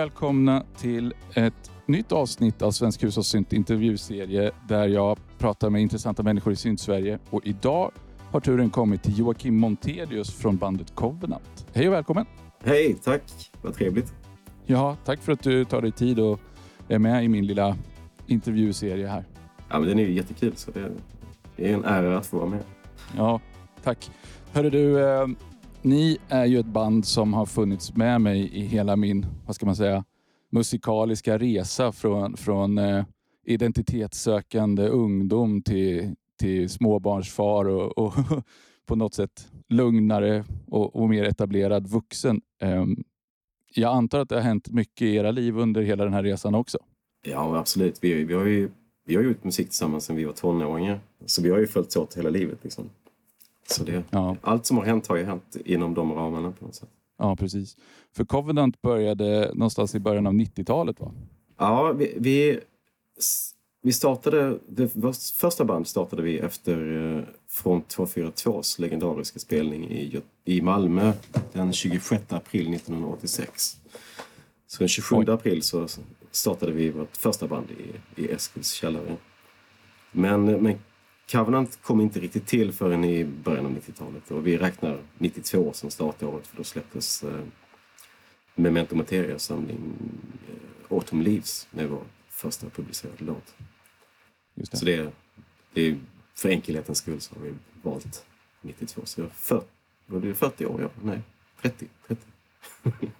välkomna till ett nytt avsnitt av Svensk Hushållssynt intervjuserie där jag pratar med intressanta människor i Synt-Sverige. Och idag har turen kommit till Joakim Montelius från bandet Covenant. Hej och välkommen! Hej, tack! Vad trevligt. Ja, tack för att du tar dig tid och är med i min lilla intervjuserie här. Ja, men den är ju jättekul så det är en ära att få vara med. Ja, tack. Hörru du, eh, ni är ju ett band som har funnits med mig i hela min, vad ska man säga, musikaliska resa från, från eh, identitetssökande ungdom till, till småbarnsfar och, och på något sätt lugnare och, och mer etablerad vuxen. Eh, jag antar att det har hänt mycket i era liv under hela den här resan också? Ja, absolut. Vi, vi, har ju vi har gjort musik tillsammans sedan vi var tonåringar. Så vi har ju följts åt hela livet. Liksom. Så det, ja. Allt som har hänt har ju hänt inom de ramarna på något sätt. Ja, precis. För Covenant började någonstans i början av 90-talet va? Ja, vi, vi, vi startade, det första band startade vi efter eh, Front 242s legendariska spelning i, i Malmö den 26 april 1986. Så den 27 Oj. april så startade vi vårt första band i, i Eskils källare. Men, men Covenant kom inte riktigt till förrän i början av 90-talet och vi räknar 92 som startåret för då släpptes eh, Memento Materia-samling eh, Autumn Leaves med vår första publicerade låt. Det. Så det, det är för enkelhetens skull så har vi valt 92. Så för, var det 40 år? Ja. Nej, 30. 30.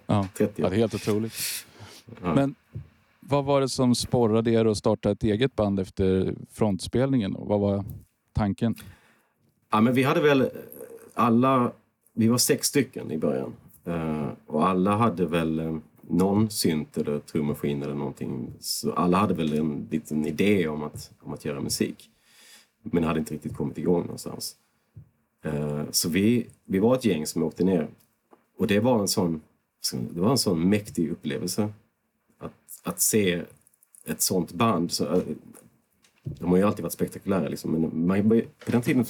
Ja, 30 år. Ja, det är helt otroligt. Ja. Men vad var det som sporrade er att starta ett eget band efter frontspelningen? vad var tanken? Ja, men vi hade väl alla... Vi var sex stycken i början. Uh, och alla hade väl eh, någon synt eller trummaskin eller någonting. Så alla hade väl en liten idé om att, om att göra musik. Men hade inte riktigt kommit igång någonstans. Uh, så vi, vi var ett gäng som åkte ner. Och det var en sån, det var en sån mäktig upplevelse att se ett sånt band. Så, eh, de har ju alltid varit spektakulära liksom, men man, på den tiden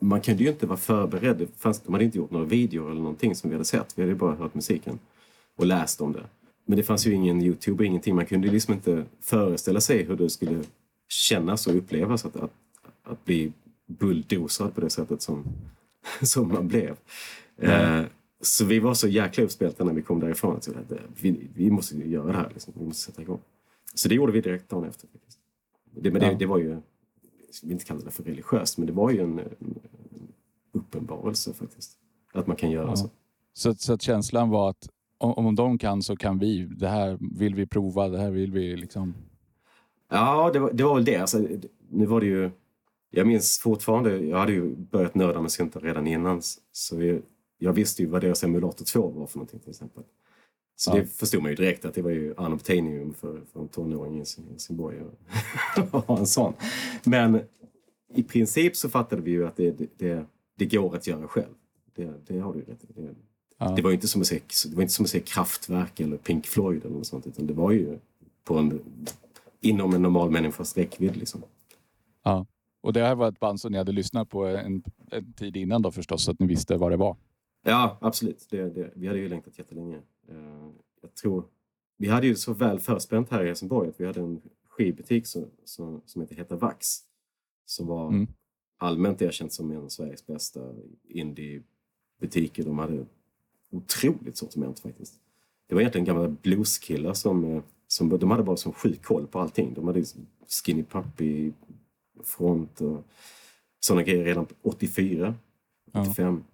man kunde ju inte vara förberedd. Fanns, de hade inte gjort några videor eller någonting som vi hade sett. Vi hade bara hört musiken och läst om det. Men det fanns ju ingen Youtube ingenting. Man kunde liksom inte föreställa sig hur det skulle kännas och upplevas att, att, att bli bulldozad på det sättet som, som man blev. Mm. Eh, så vi var så jäkla uppspelta när vi kom därifrån. Att vi, vi måste göra det här. Liksom. Vi måste sätta igång. Så det gjorde vi direkt dagen efter. Det, men det, ja. det var ju, jag vill inte kalla det för religiöst, men det var ju en, en uppenbarelse faktiskt. Att man kan göra ja. så. Så, så att känslan var att om, om de kan så kan vi. Det här vill vi prova, det här vill vi liksom... Ja, det var, det var väl det. Alltså, nu var det ju... Jag minns fortfarande, jag hade ju börjat nörda med syntar redan innan. Så vi, jag visste ju vad deras emulator 2 var för någonting till exempel. Så ja. det förstod man ju direkt att det var ju unobtainium för, för en tonåring i Helsingborg att ha en sån. Men i princip så fattade vi ju att det, det, det går att göra själv. Det, det har du rätt. Det, ja. det, var inte som att se, det var inte som att se Kraftwerk eller Pink Floyd eller något sånt utan det var ju på en, inom en normal människas räckvidd. Liksom. Ja. Och det här var ett band som ni hade lyssnat på en, en tid innan då förstås, så att ni visste vad det var? Ja, absolut. Det, det, vi hade ju längtat jättelänge. Uh, jag tror, vi hade ju så väl förspänt här i Helsingborg att vi hade en skivbutik som, som, som heter Heta Vax. Som var mm. allmänt erkänt som en av Sveriges bästa indiebutiker. De hade otroligt sortiment faktiskt. Det var egentligen gamla blueskillar som, eh, som de hade bara som sjuk koll på allting. De hade Skinny Puppy, Front och sådana grejer redan 84, 85.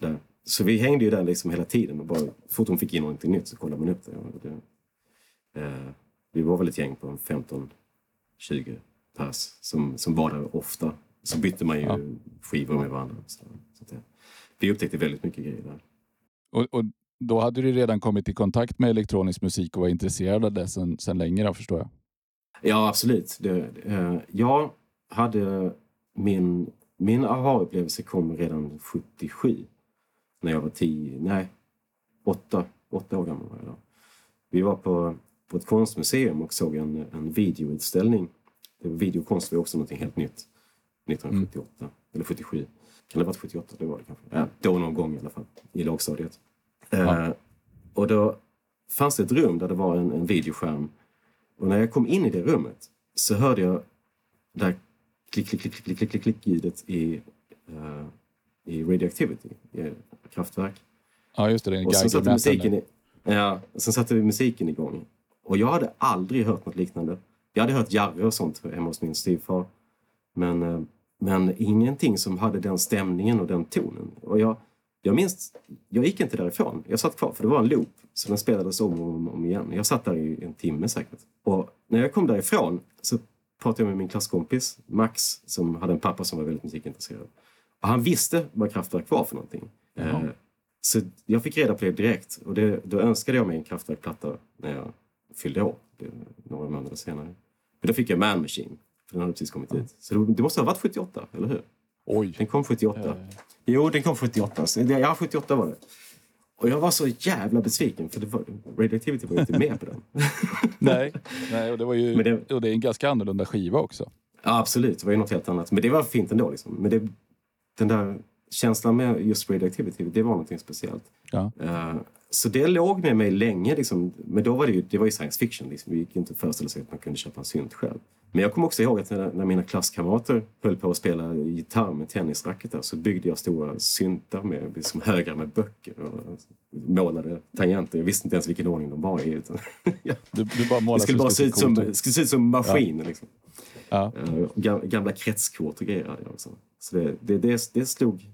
Ja. Där. Så vi hängde ju där liksom hela tiden och bara, fort hon fick in någonting nytt så kollade man upp det. det eh, vi var väl ett gäng på 15-20 pers som, som var där ofta. Så bytte man ju ja. skivor med varandra. Så, så det, vi upptäckte väldigt mycket grejer där. Och, och, då hade du redan kommit i kontakt med elektronisk musik och var intresserad av det sedan, sedan länge då, förstår jag? Ja, absolut. Det, eh, jag hade min, min aha-upplevelse kom redan 77 när jag var tio, nej, åtta, åtta år gammal var jag då. Vi var på, på ett konstmuseum och såg en, en videoutställning. Det var videokonst var också något helt nytt. 1978, mm. eller 77. Kan det ha varit 78? Det var det kanske. Ja, då någon gång i alla fall, i lågstadiet. Ja. Eh, och då fanns det ett rum där det var en, en videoskärm. Och när jag kom in i det rummet så hörde jag det här klick, klick, klick, klick, klick, klick, klick ljudet i, uh, i Radioactivity, i kraftverk. Ja, just det. Den och sen satte, musiken i, ja, sen satte vi musiken igång. Och jag hade aldrig hört något liknande. Jag hade hört Jarre och sånt hemma hos min styvfar. Men, uh, men ingenting som hade den stämningen och den tonen. Och jag, jag minns, jag gick inte därifrån. Jag satt kvar för det var en loop. Så den spelades om och om, om igen. Jag satt där i en timme säkert. Och när jag kom därifrån så pratade jag med min klasskompis Max som hade en pappa som var väldigt musikintresserad. Och han visste vad Kraftwerk var för någonting. Eh, så jag fick reda på det direkt. Och det, då önskade jag mig en Kraftwerk-platta när jag fyllde år, några månader senare. Men då fick jag Man Machine, för den hade precis kommit ut. Så det, det måste ha varit 78, eller hur? Oj. Den kom 78. Eh. Jo, den kom 78. Ja, 78 var det. Och jag var så jävla besviken för det var, Radioactivity var inte med på den. nej, nej och, det var ju, det, och det är en ganska annorlunda skiva också. Ja, absolut. Det var ju något helt annat. Men det var fint ändå. Liksom. Men det, den där känslan med just Radioactivity, det var någonting speciellt. Ja. Uh, så det låg med mig länge. Liksom. Men då var det ju, det var ju science fiction. Liksom. Vi gick inte att föreställa sig att man kunde köpa en synt själv. Men jag kommer också ihåg att när, när mina klasskamrater höll på att spela gitarr med tennisracketar så byggde jag stora syntar med liksom högar med böcker och målade tangenter. Jag visste inte ens vilken ordning de var i. Utan, ja. du, du bara det skulle bara se ut, som, skulle se ut som maskiner. Ja. Liksom. Ja. Uh, gamla kretskort och grejer hade jag också. Så det, det, det, det slog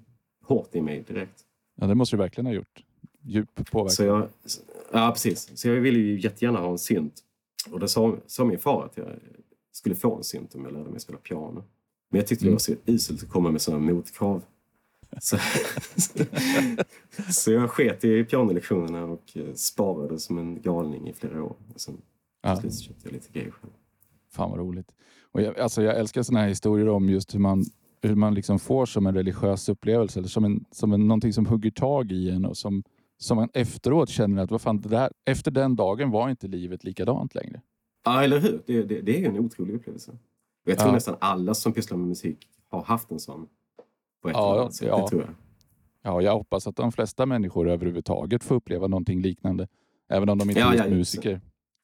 hårt i mig direkt. Ja, det måste du verkligen ha gjort. Djup påverkan. Så jag, ja, precis. Så jag ville ju jättegärna ha en synt. Och då sa, sa min far att jag skulle få en synt om jag lärde mig spela piano. Men jag tyckte mm. det var så uselt att komma med sådana motkrav. Så, så jag sket i pianolektionerna och eh, sparade som en galning i flera år. Och sen ja. köpte jag lite grejer själv. Fan vad roligt. Och jag, alltså jag älskar sådana här historier om just hur man, hur man liksom får som en religiös upplevelse eller som, en, som en, någonting som hugger tag i en och som, som man efteråt känner att vad fan, det där, efter den dagen var inte livet likadant längre. Ja, eller hur? Det, det, det är en otrolig upplevelse. Och jag tror ja. nästan alla som pysslar med musik har haft en sån. På ett ja, annat sätt, ja. det tror jag. Ja, jag hoppas att de flesta människor överhuvudtaget får uppleva någonting liknande. Även om de inte ja, är ja, musiker.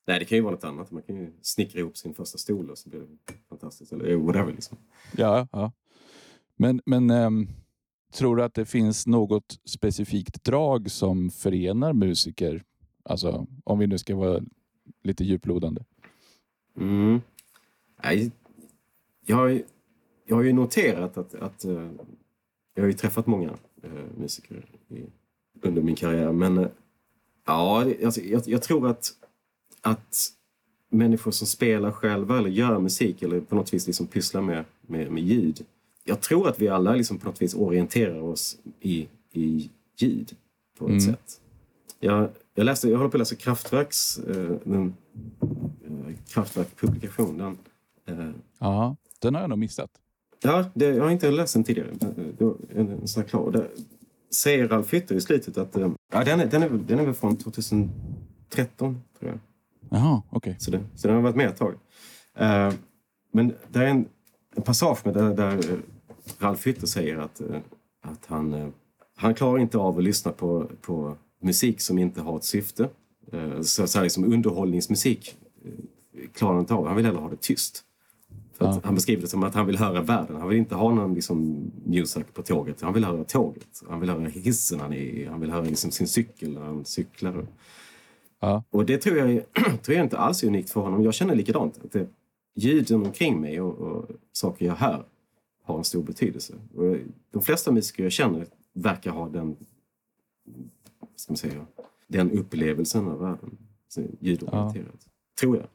Nej, det kan ju vara något annat. Man kan ju snickra ihop sin första stol och så blir det fantastiskt. Eller whatever liksom. Ja, ja. Men, men äm, tror du att det finns något specifikt drag som förenar musiker? Alltså, om vi nu ska vara lite djuplodande. Mm. Jag, har, jag har ju noterat att, att eh, jag har ju träffat många eh, musiker i, under min karriär. Men eh, ja, alltså, jag, jag, tror att, att människor som spelar själva eller gör musik eller på något vis liksom pysslar med, med, med ljud. Jag tror att vi alla liksom på något vis orienterar oss i, i ljud på ett mm. sätt. Jag, jag, läste, jag håller på att läsa Kraftwerks den Kraftwerk-publikation. Den, eh, ja, den har jag nog missat. Ja, det, jag har inte läst den tidigare. En, en sån klar. Det säger Ralf Hytter i slutet att... Eh, ja, den, är, den, är, den är väl från 2013, tror jag. Jaha, okej. Okay. Så, det, så den har varit med ett tag. Uh, men det är en, en passage med där, där Ralf Hytter säger att, att han, han klarar inte av att lyssna på, på musik som inte har ett syfte. Så, så här, liksom underhållningsmusik klarar inte av. Han vill hellre ha det tyst. För ja. Han beskriver det som att han vill höra världen. Han vill inte ha någon liksom, music på tåget. Han vill höra tåget. Han vill höra hissen han är i. Han vill höra liksom, sin cykel när han cyklar. Ja. Och det tror jag, tror jag inte alls är unikt för honom. Jag känner likadant. Att det, ljuden omkring mig och, och saker jag hör har en stor betydelse. Och de flesta musiker jag känner verkar ha den, ska man säga, den upplevelsen av världen. Ljudorienterat. Ja. Tror jag.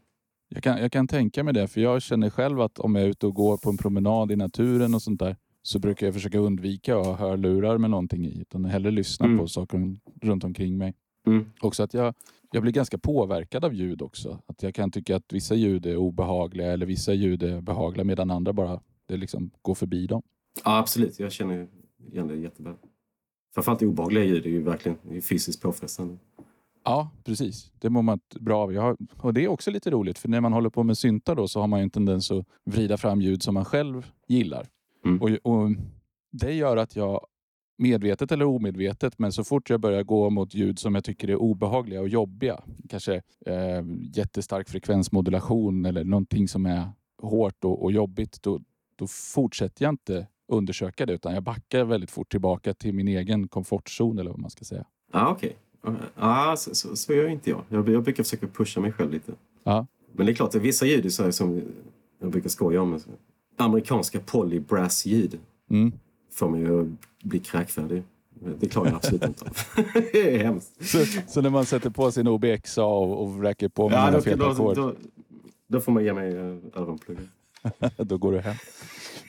Jag kan, jag kan tänka mig det, för jag känner själv att om jag är ute och går på en promenad i naturen och sånt där så brukar jag försöka undvika att ha hörlurar med någonting i. Utan hellre lyssna mm. på saker runt omkring mig. Mm. Också att jag, jag blir ganska påverkad av ljud också. Att jag kan tycka att vissa ljud är obehagliga eller vissa ljud är behagliga medan andra bara det liksom går förbi dem. Ja, absolut. Jag känner igen det jättebra. Framförallt obehagliga ljud är ju verkligen är fysiskt påfrestande. Ja, precis. Det mår man bra av. Har, och det är också lite roligt, för när man håller på med syntar då så har man ju en tendens att vrida fram ljud som man själv gillar. Mm. Och, och, Det gör att jag medvetet eller omedvetet, men så fort jag börjar gå mot ljud som jag tycker är obehagliga och jobbiga, kanske eh, jättestark frekvensmodulation eller någonting som är hårt och, och jobbigt, då, då fortsätter jag inte undersöka det utan jag backar väldigt fort tillbaka till min egen komfortzon eller vad man ska säga. Ah, Okej, okay. ah, så, så, så gör inte jag. jag. Jag brukar försöka pusha mig själv lite. Ja. Men det är klart, vissa ljud är så här som jag brukar skoja om. Amerikanska polybrass-ljud Mm. får mig att bli kräkfärdig. Det klarar jag absolut inte av. det är hemskt. Så, så när man sätter på sin OBXA och, och räcker på med Ja, ja, då, då, då får man ge mig eh, öronpluggar. då går du hem.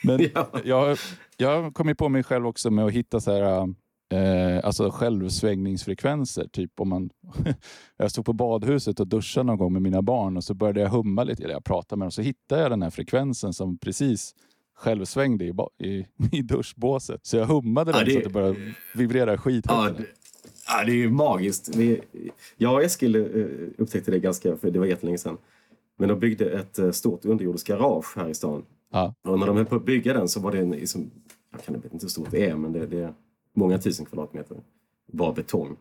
Men Ja. jag, jag har kommit på mig själv också med att hitta så här, eh, alltså självsvängningsfrekvenser. Typ om man, jag stod på badhuset och duschade någon gång med mina barn och så började jag humma lite. Eller jag pratade med dem. Så hittade jag den här frekvensen som precis självsvängde i, i, i duschbåset. Så jag hummade den Ja, det- så att det började vibrera skithögt. Ja, det, ja, det är ju magiskt. Jag och Eskil eh, upptäckte det ganska, för det var jättelänge sedan. Men de byggde ett eh, stort underjordiskt garage här i stan. Ja. Och när de höll på att bygga den så var det en, liksom, jag kan inte hur stort det är, men det, det är många tusen kvadratmeter. Bara betong.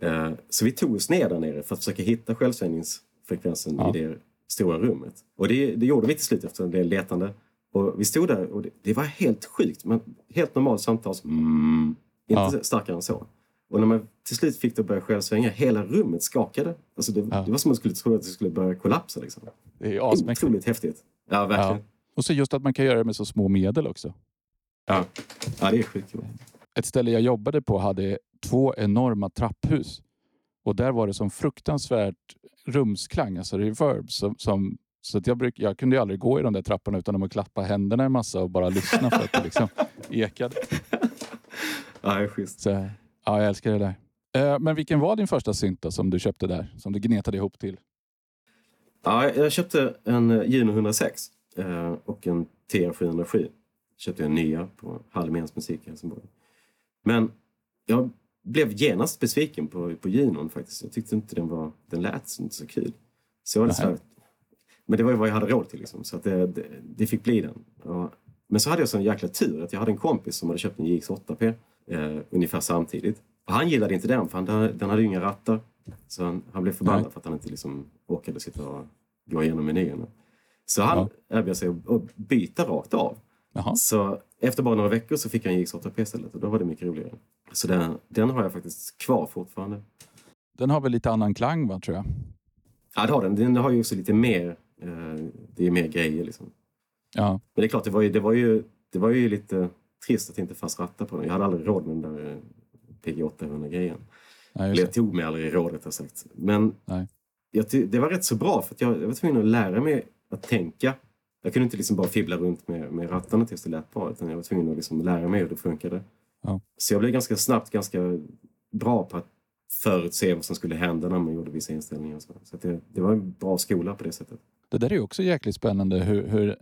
Eh, så vi tog oss ner där nere för att försöka hitta självsvängningsfrekvensen Ja. i det stora rummet. Och det, det gjorde vi till slut efter en del letande. Och vi stod där och det, det var helt sjukt. Men helt normalt samtal. så, Mm, inte Ja. starkare än så. Och när man till slut fick det att börja självsvänga, hela rummet skakade. Alltså det, Ja. det var som man skulle tro att det skulle börja kollapsa. Liksom. Det är asmäktigt. Otroligt häftigt. Ja, verkligen. Ja. Och så just att man kan göra det med så små medel också. Ja, ja det är sjukt. Ett ställe jag jobbade på hade två enorma trapphus. Och där var det som fruktansvärt rumsklang, alltså reverb. Som, som, så att jag, bruk, jag kunde ju aldrig gå i de där trapporna utan att klappa händerna en massa och bara lyssna för att det liksom ekade. Ja, det är schysst. Så, ja, jag älskar det där. Eh, Men vilken var din första synt då, som du köpte där? Som du gnetade ihop till? Ja, jag köpte en eh, Juno 106 eh, och en TR707. Köpte jag nya på Hallmens musik i Helsingborg. Men jag blev genast besviken på, på Junon faktiskt. Jag tyckte inte den var, den lät inte så kul. Så jag sådär, men det var ju vad jag hade råd till liksom, så att det, det, det fick bli den. Ja. Men så hade jag sån jäkla tur att jag hade en kompis som hade köpt en JX8P eh, ungefär samtidigt. Och han gillade inte den för han, den hade ju inga rattar. Så han, han blev förbannad Nej. för att han inte liksom orkade sitta och gå igenom menyerna. Så han erbjöd sig att- att byta rakt av. Jaha. Så efter bara några veckor så fick han JX8P istället och då var det mycket roligare. Så den, den har jag faktiskt kvar fortfarande. Den har väl lite annan klang va, tror jag? Ja, det har den. Den har ju också lite mer, eh, det är mer grejer liksom. Ja, Men det är klart, det var ju, det var ju, det var ju lite trist att det inte fanns rattar på den. Jag hade aldrig råd med den där eh, PG800-grejen. nej, Eller just jag tog mig aldrig råd rättare sagt. Men det var rätt så bra för jag, jag var tvungen att lära mig att tänka. Jag kunde inte liksom bara fibbla runt med, med rattarna tills det lät bra utan jag var tvungen att liksom lära mig hur det funkade. Ja. Så jag blev ganska snabbt ganska bra på att förutse vad som skulle hända när man gjorde vissa inställningar. Så, så det, det var en bra skola på det sättet. Det där är ju också jäkligt spännande hur, hur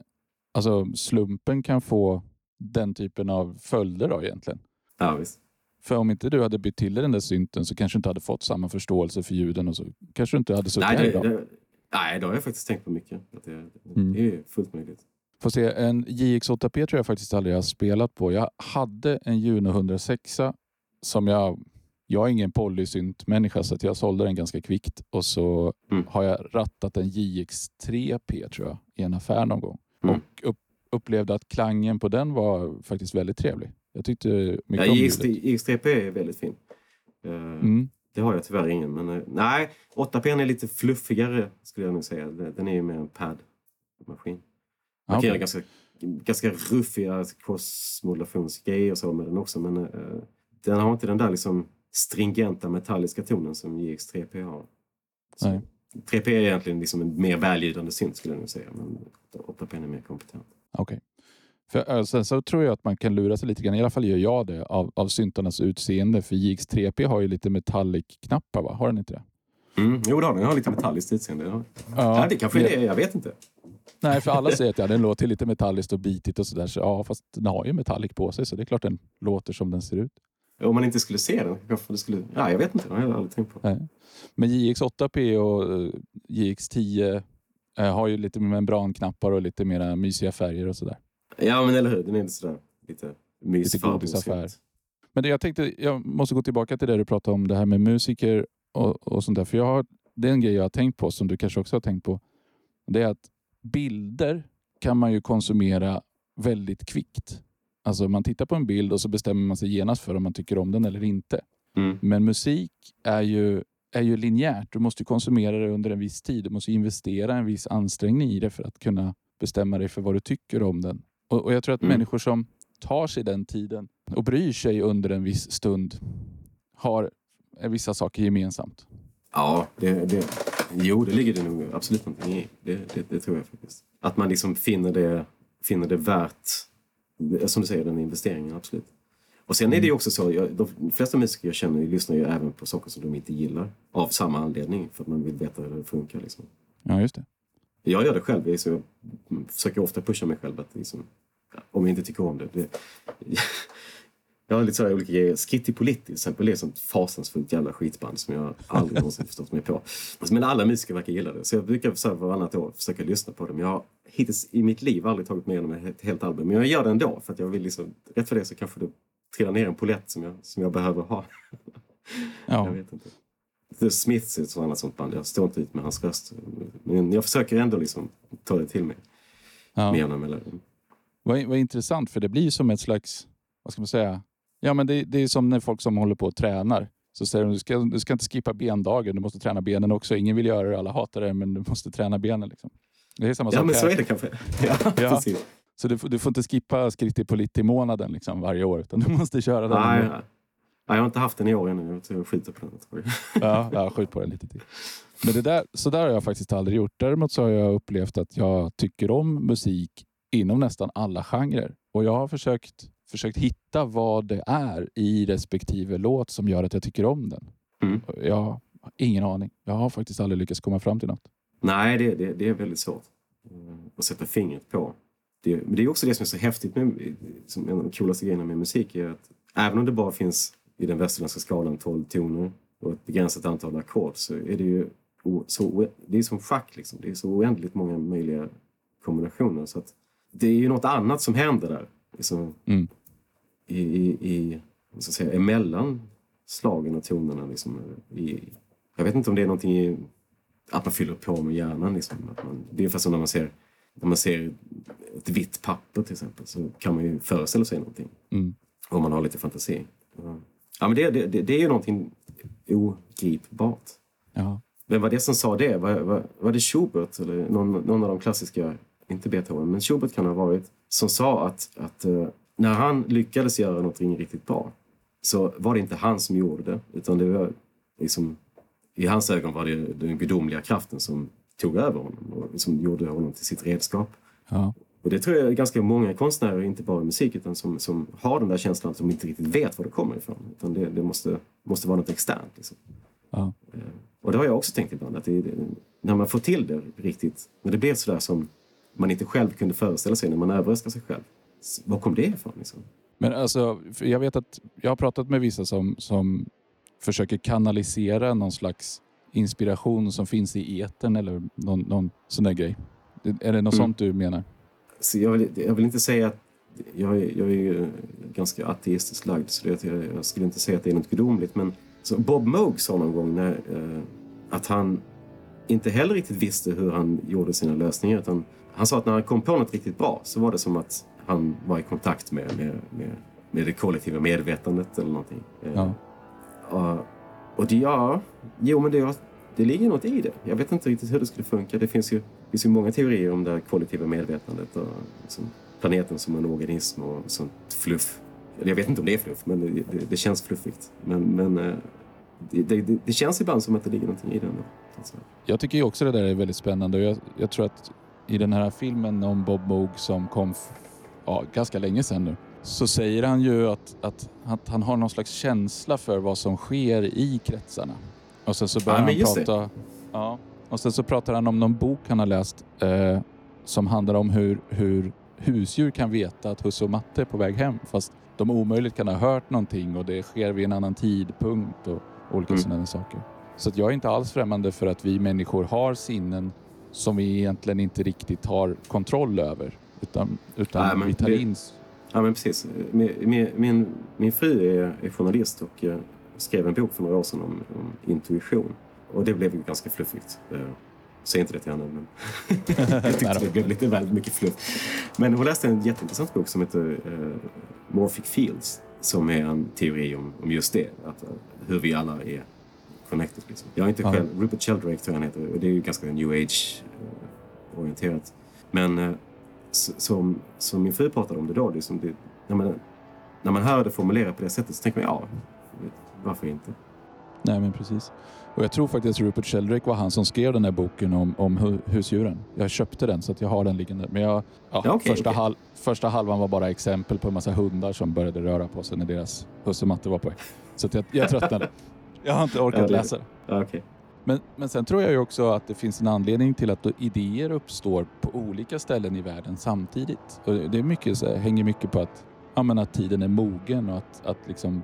alltså, slumpen kan få den typen av följder då egentligen. Ja, visst. För om inte du hade bytt till dig den där synten så kanske du inte hade fått samma förståelse för ljuden och så kanske du inte hade suttit Nej, här det, idag. det, nej, det har jag faktiskt tänkt på mycket. Att det, Mm. det är fullt möjligt. Får se, en JX8P tror jag faktiskt aldrig jag har spelat på. Jag hade en Juno 106 som jag... Jag är ingen polysynt-människa så att jag sålde den ganska kvickt och så Mm. har jag rattat en JX3P tror jag i en affär någon gång. Mm. Och upp, upplevde att klangen på den var faktiskt väldigt trevlig. Jag tyckte Ja, mycket om IX, ljudet. IX3P är väldigt fin. Eh, Mm. Det har jag tyvärr ingen. Men, eh, nej, 8P är lite fluffigare skulle jag nog säga. Den är ju mer en pad-maskin. Man Ja, kan göra ganska, ganska ruffiga crossmodulationsgrejer och så med den också. Men eh, den har inte den där liksom stringenta metalliska tonen som JX3P har. Så, Nej. 3P är egentligen liksom en mer välljudande synt skulle jag nog säga. Men 8P är mer kompetent. Okej. För, äh, sen så tror jag att man kan lura sig lite grann, i alla fall gör jag det, av, av syntarnas utseende. För JX3P har ju lite metallic-knappar, va? Har den inte det? Mm, jo, det har den. Den har lite metalliskt utseende. Ja. Ja, det kanske är det. Jag vet inte. Nej, för alla säger att ja, den låter lite metalliskt och bitigt och sådär. Så, ja, fast den har ju metallic på sig så det är klart den låter som den ser ut. Om man inte skulle se den, kanske det skulle... Ja, jag vet inte. Det har jag aldrig tänkt på. Nej. Men JX8P och eh, JX10 eh, har ju lite membranknappar och lite mera mysiga färger och sådär. Ja, men eller hur. Den är inte sådär lite Lite godisaffär. Men det, jag tänkte, jag måste gå tillbaka till det du pratade om, det här med musiker och, och sånt där. För jag har, det är en grej jag har tänkt på, som du kanske också har tänkt på. Det är att bilder kan man ju konsumera väldigt kvickt. Alltså man tittar på en bild och så bestämmer man sig genast för om man tycker om den eller inte. Mm. Men musik är ju, är ju linjärt. Du måste konsumera det under en viss tid. Du måste investera en viss ansträngning i det för att kunna bestämma dig för vad du tycker om den. Och, och Jag tror att Mm. människor som tar sig den tiden och bryr sig under en viss stund har vissa saker gemensamt. Ja, det, det, jo, det ligger det nog absolut någonting i. Det, det, det tror jag faktiskt. Att man liksom finner det, finner det värt, som du säger, den investeringen, absolut. Och sen är det ju också så, jag, de flesta musiker jag känner lyssnar ju även på saker som de inte gillar. Av samma anledning, för att man vill veta hur det funkar. Liksom. Ja, just det. Jag gör det själv, jag, så, jag försöker ofta pusha mig själv att liksom, om jag inte tycker om det. det jag har lite så här olika grejer. Skitty Politti till exempel är ett sånt fasansfullt jävla skitband som jag aldrig någonsin förstått mig på. Men alla musiker verkar gilla det. Så jag brukar så här varannat år försöka lyssna på dem. Jag har hittills i mitt liv aldrig tagit mig igenom ett helt album. Men jag gör det ändå för att jag vill liksom, rätt för det så kanske det trillar ner en polett som jag, som jag behöver ha. Ja. Jag vet inte. The Smiths är ett annat sånt band. Jag står inte ut med hans röst. Men jag försöker ändå liksom ta det till mig Ja. med jämna mellanrum. Vad, vad intressant, för det blir som ett slags, vad ska man säga? Ja, men det, det är som när folk som håller på och tränar. Så säger de, du ska, du ska inte skippa bendagen, du måste träna benen också. Ingen vill göra det, alla hatar det, men du måste träna benen. Liksom. Det är samma Ja, sak men så här. är det kanske. Ja, Ja. precis. Så du, får- du får inte skippa skritti på lite i månaden liksom, varje år, utan du måste köra den. Nej, nej. Jag har inte haft den i år ännu. Jag skiter på den. Ja, ja, skjut på den lite till. Men det där, så där har jag faktiskt aldrig gjort. Däremot så har jag upplevt att jag tycker om musik inom nästan alla genrer. Och jag har försökt, försökt hitta vad det är i respektive låt som gör att jag tycker om den. Mm. Jag har ingen aning. Jag har faktiskt aldrig lyckats komma fram till något. Nej, det, det, det är väldigt svårt eh, att sätta fingret på. Det, men det är också det som är så häftigt med som en av de coolaste grejerna med musik är att även om det bara finns i den västerländska skalan 12 toner och ett begränsat antal ackord så är det ju så, det är som schack liksom. Det är så oändligt många möjliga kombinationer så att det är ju något annat som händer där. Liksom, Mm. i, i, i ska jag säga, emellan slagen och tonerna. Liksom, i, jag vet inte om det är någonting i, att man fyller på med hjärnan. Liksom, att man, det är ungefär som när man ser när man ser ett vitt papper till exempel så kan man ju föreställa sig någonting. Mm. Om man har lite fantasi. Ja, ja men det, det, det, det är ju någonting ogripbart. Ja. Vem var det som sa det? Var, var, var det Schubert eller någon, någon av de klassiska, inte Beethoven, men Schubert kan ha varit, som sa att, att eh, när han lyckades göra någonting riktigt bra så var det inte han som gjorde det, utan det var liksom, i hans ögon var det den gudomliga kraften som tog över honom och som gjorde honom till sitt redskap. Ja. Och det tror jag är ganska många konstnärer, inte bara i musik, utan som, som har den där känslan att de inte riktigt vet var det kommer ifrån. Utan det, det måste, måste vara något externt. Liksom. Ja. Och det har jag också tänkt ibland, att det, när man får till det riktigt, när det blir sådär som man inte själv kunde föreställa sig när man överraskar sig själv. Var kom det ifrån? Liksom? Men alltså, jag vet att jag har pratat med vissa som, som försöker kanalisera någon slags inspiration som finns i etern eller någon, någon sån där grej. Är det något Mm. sånt du menar? Så jag, vill, jag vill inte säga att jag, är- jag är ju ganska ateistiskt lagd så det, jag, jag skulle inte säga att det är något gudomligt. Men Bob Moog sa någon gång när, eh, att han inte heller riktigt visste hur han gjorde sina lösningar. Utan han sa att när han kom på något riktigt bra så var det som att han var i kontakt med, med, med, med det kollektiva medvetandet eller någonting. Eh, Ja. och, och det, ja, jo men det, det ligger något i det. Jag vet inte riktigt hur det skulle funka. Det finns ju, det finns ju många teorier om det kollektiva medvetandet och liksom planeten som en organism och sånt fluff. Jag vet inte om det är fluff, men det, det, det känns fluffigt. Men, men eh, det, det, det känns ibland som att det ligger någonting i det Då, alltså. Jag tycker ju också det där är väldigt spännande och jag, jag tror att i den här filmen om Bob Moog som kom ja, ganska länge sedan nu så säger han ju att, att, att han har någon slags känsla för vad som sker i kretsarna. Och sen så börjar Ja, men han det. prata... Ja, och sen så pratar han om någon bok han har läst eh, som handlar om hur, hur husdjur kan veta att husse och matte är på väg hem fast de omöjligt kan ha hört någonting och det sker vid en annan tidpunkt och olika Mm. sådana saker. Så jag är inte alls främmande för att vi människor har sinnen som vi egentligen inte riktigt har kontroll över. Utan, utan Nej, vi tar det- in... Ja, men precis. Min, min, min, fru är, är journalist och eh, skrev en bok för några år sedan om, om intuition. Och det blev ju ganska fluffigt. Eh, Säg inte det till henne, men jag tyckte det blev lite väl mycket fluff. Men hon läste en jätteintressant bok som heter uh, Morphic Fields som är en teori om, om just det, att, uh, hur vi alla är connected. Liksom. Jag är inte själv. Rupert Sheldrake tror jag han heter, och det är ju ganska new age-orienterat. Men uh, som, som min fru pratade om det då, liksom det, när, man, när man hör det formulerat på det sättet så tänker man ja, varför inte? Nej, men precis. Och jag tror faktiskt att Rupert Sheldrake var han som skrev den här boken om, om husdjuren. Jag köpte den så att jag har den liggande. Men jag, ja, okay, första, okay. Hal, första halvan var bara exempel på en massa hundar som började röra på sig när deras hussematte var på. Så jag, jag tröttnade. jag har inte orkat ja, läsa det. Okay. Men, men sen tror jag ju också att det finns en anledning till att idéer uppstår på olika ställen i världen samtidigt. Och det är mycket, så här, hänger mycket på att, ja, men att tiden är mogen och att, att liksom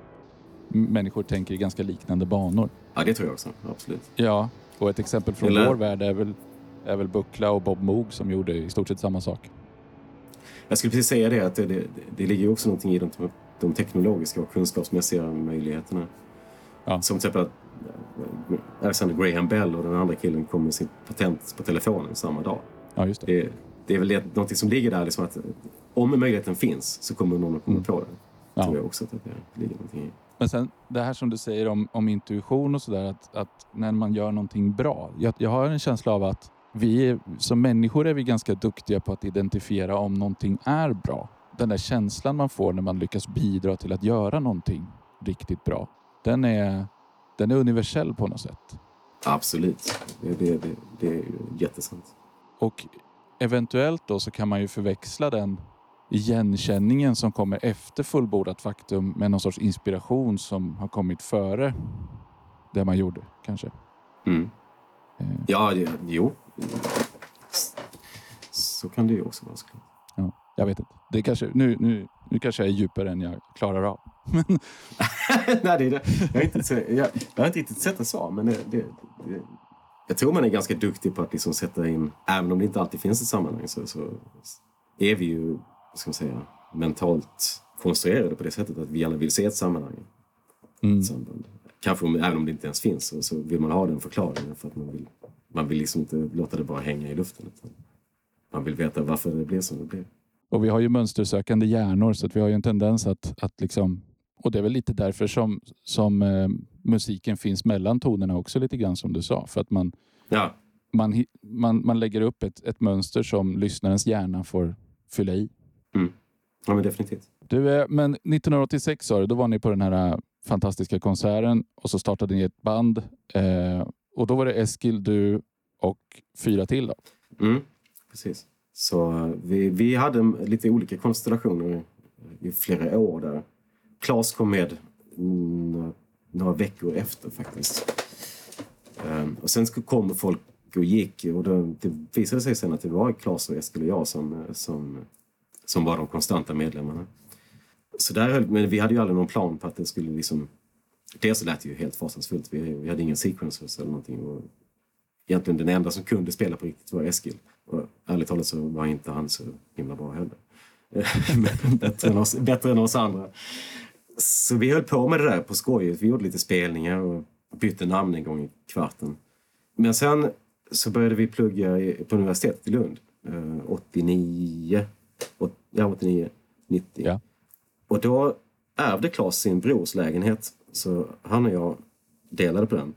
människor tänker i ganska liknande banor. Ja, det tror jag också. Absolut. Ja, och ett exempel från Eller... vår värld är väl, är väl Buckla och Bob Moog som gjorde i stort sett samma sak. Jag skulle precis säga det att det, det, det ligger också någonting i de, de teknologiska och kunskapsmässiga möjligheterna. Ja. Som till exempel att Alexander Graham Bell och den andra killen kom med sitt patent på telefonen samma dag. Ja, just det. det, det är väl det, någonting som ligger där, liksom att om möjligheten finns så kommer någon att komma mm. på den. Ja. tror jag också att det ligger någonting i. Men sen det här som du säger om, om intuition och sådär, att, att när man gör någonting bra. Jag, jag har en känsla av att vi som människor är vi ganska duktiga på att identifiera om någonting är bra. Den där känslan man får när man lyckas bidra till att göra någonting riktigt bra. Den är, den är universell på något sätt. Absolut. Det, det, det, det är jättesant. Och eventuellt då så kan man ju förväxla den igenkänningen som kommer efter fullbordat faktum med någon sorts inspiration som har kommit före det man gjorde kanske. Mm. Eh. Ja, det, jo. Så kan det ju också vara såklart. Ja, jag vet inte. Det kanske, nu, nu, nu kanske jag är djupare än jag klarar av. Nej, det är det. Jag, har inte, jag, jag har inte riktigt sett det så, men det, det, det, jag tror man är ganska duktig på att liksom sätta in, även om det inte alltid finns ett sammanhang, så, så är vi ju ska man säga, mentalt konstruerade på det sättet att vi gärna vill se ett sammanhang. Mm. Ett samband. Kanske om, även om det inte ens finns så, så vill man ha den förklaringen för att man vill, man vill liksom inte låta det bara hänga i luften. Utan man vill veta varför det blev som det blev. Och vi har ju mönstersökande hjärnor så att vi har ju en tendens att, att liksom och det är väl lite därför som, som eh, musiken finns mellan tonerna också lite grann som du sa. För att man, ja. man, man, man lägger upp ett, ett mönster som lyssnarens hjärna får fylla i. Mm. Ja, men definitivt. Du, eh, men 1986 sa du, då var ni på den här eh, fantastiska konserten och så startade ni ett band. Eh, och då var det Eskil, du och fyra till då? Mm, precis. Så eh, vi, vi hade lite olika konstellationer i flera år där. Klas kom med några veckor efter faktiskt. Ehm, och sen kom folk och gick och det visade sig sen att det var Klas och Eskil och jag som, som som var de konstanta medlemmarna. Så där höll, men vi hade ju aldrig någon plan på att det skulle liksom... Dels lät det ju helt fasansfullt. Vi, vi hade ingen sequencers eller någonting. Och egentligen den enda som kunde spela på riktigt var Eskil. Och ärligt talat så var inte han så himla bra heller. bättre, än oss, bättre än oss andra. Så vi höll på med det där på skoj. Vi gjorde lite spelningar och bytte namn en gång i kvarten. Men sen så började vi plugga på universitetet i Lund. 89 eh, ja, 89, 90. Ja. Och då ärvde Claes sin brors lägenhet, så han och jag delade på den.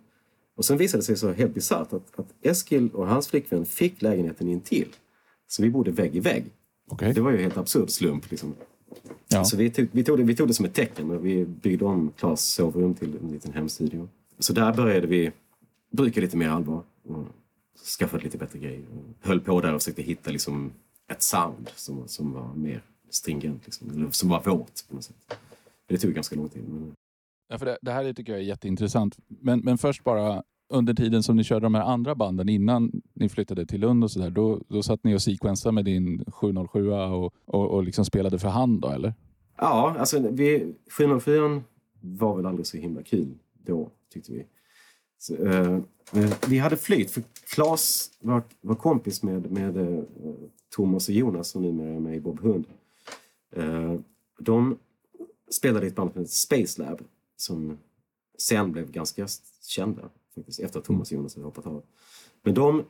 Och sen visade det sig så helt bisarrt att, att Eskil och hans flickvän fick lägenheten intill. Så vi bodde vägg i vägg. Okay. Det var ju helt absurd slump. Liksom. Ja. Så vi tog, vi, tog det, vi tog det som ett tecken och vi byggde om Klas sovrum till en liten hemstudio. Så där började vi bruka lite mer allvar och skaffade lite bättre grejer. Höll på där och försökte hitta liksom ett sound som, som var mer stringent, liksom, eller som var vårt på något sätt. Det tog ganska lång tid. Men... Ja, för det, det, här tycker jag är jätteintressant. Men, men först bara, under tiden som ni körde de här andra banden innan ni flyttade till Lund och sådär, då, då satt ni och sequensade med din 707 och, och, och liksom spelade för hand då, eller? Ja, alltså vi, 704 var väl aldrig så himla kul då, tyckte vi. Så, eh, vi hade flyt, för Claes var, var kompis med, med eh, Thomas och Jonas som numera är med i Bob Hund. Eh, De spelade i ett band som hette Space Lab som sen blev ganska kända faktiskt, efter att Thomas Jonas hade hoppat av. Men de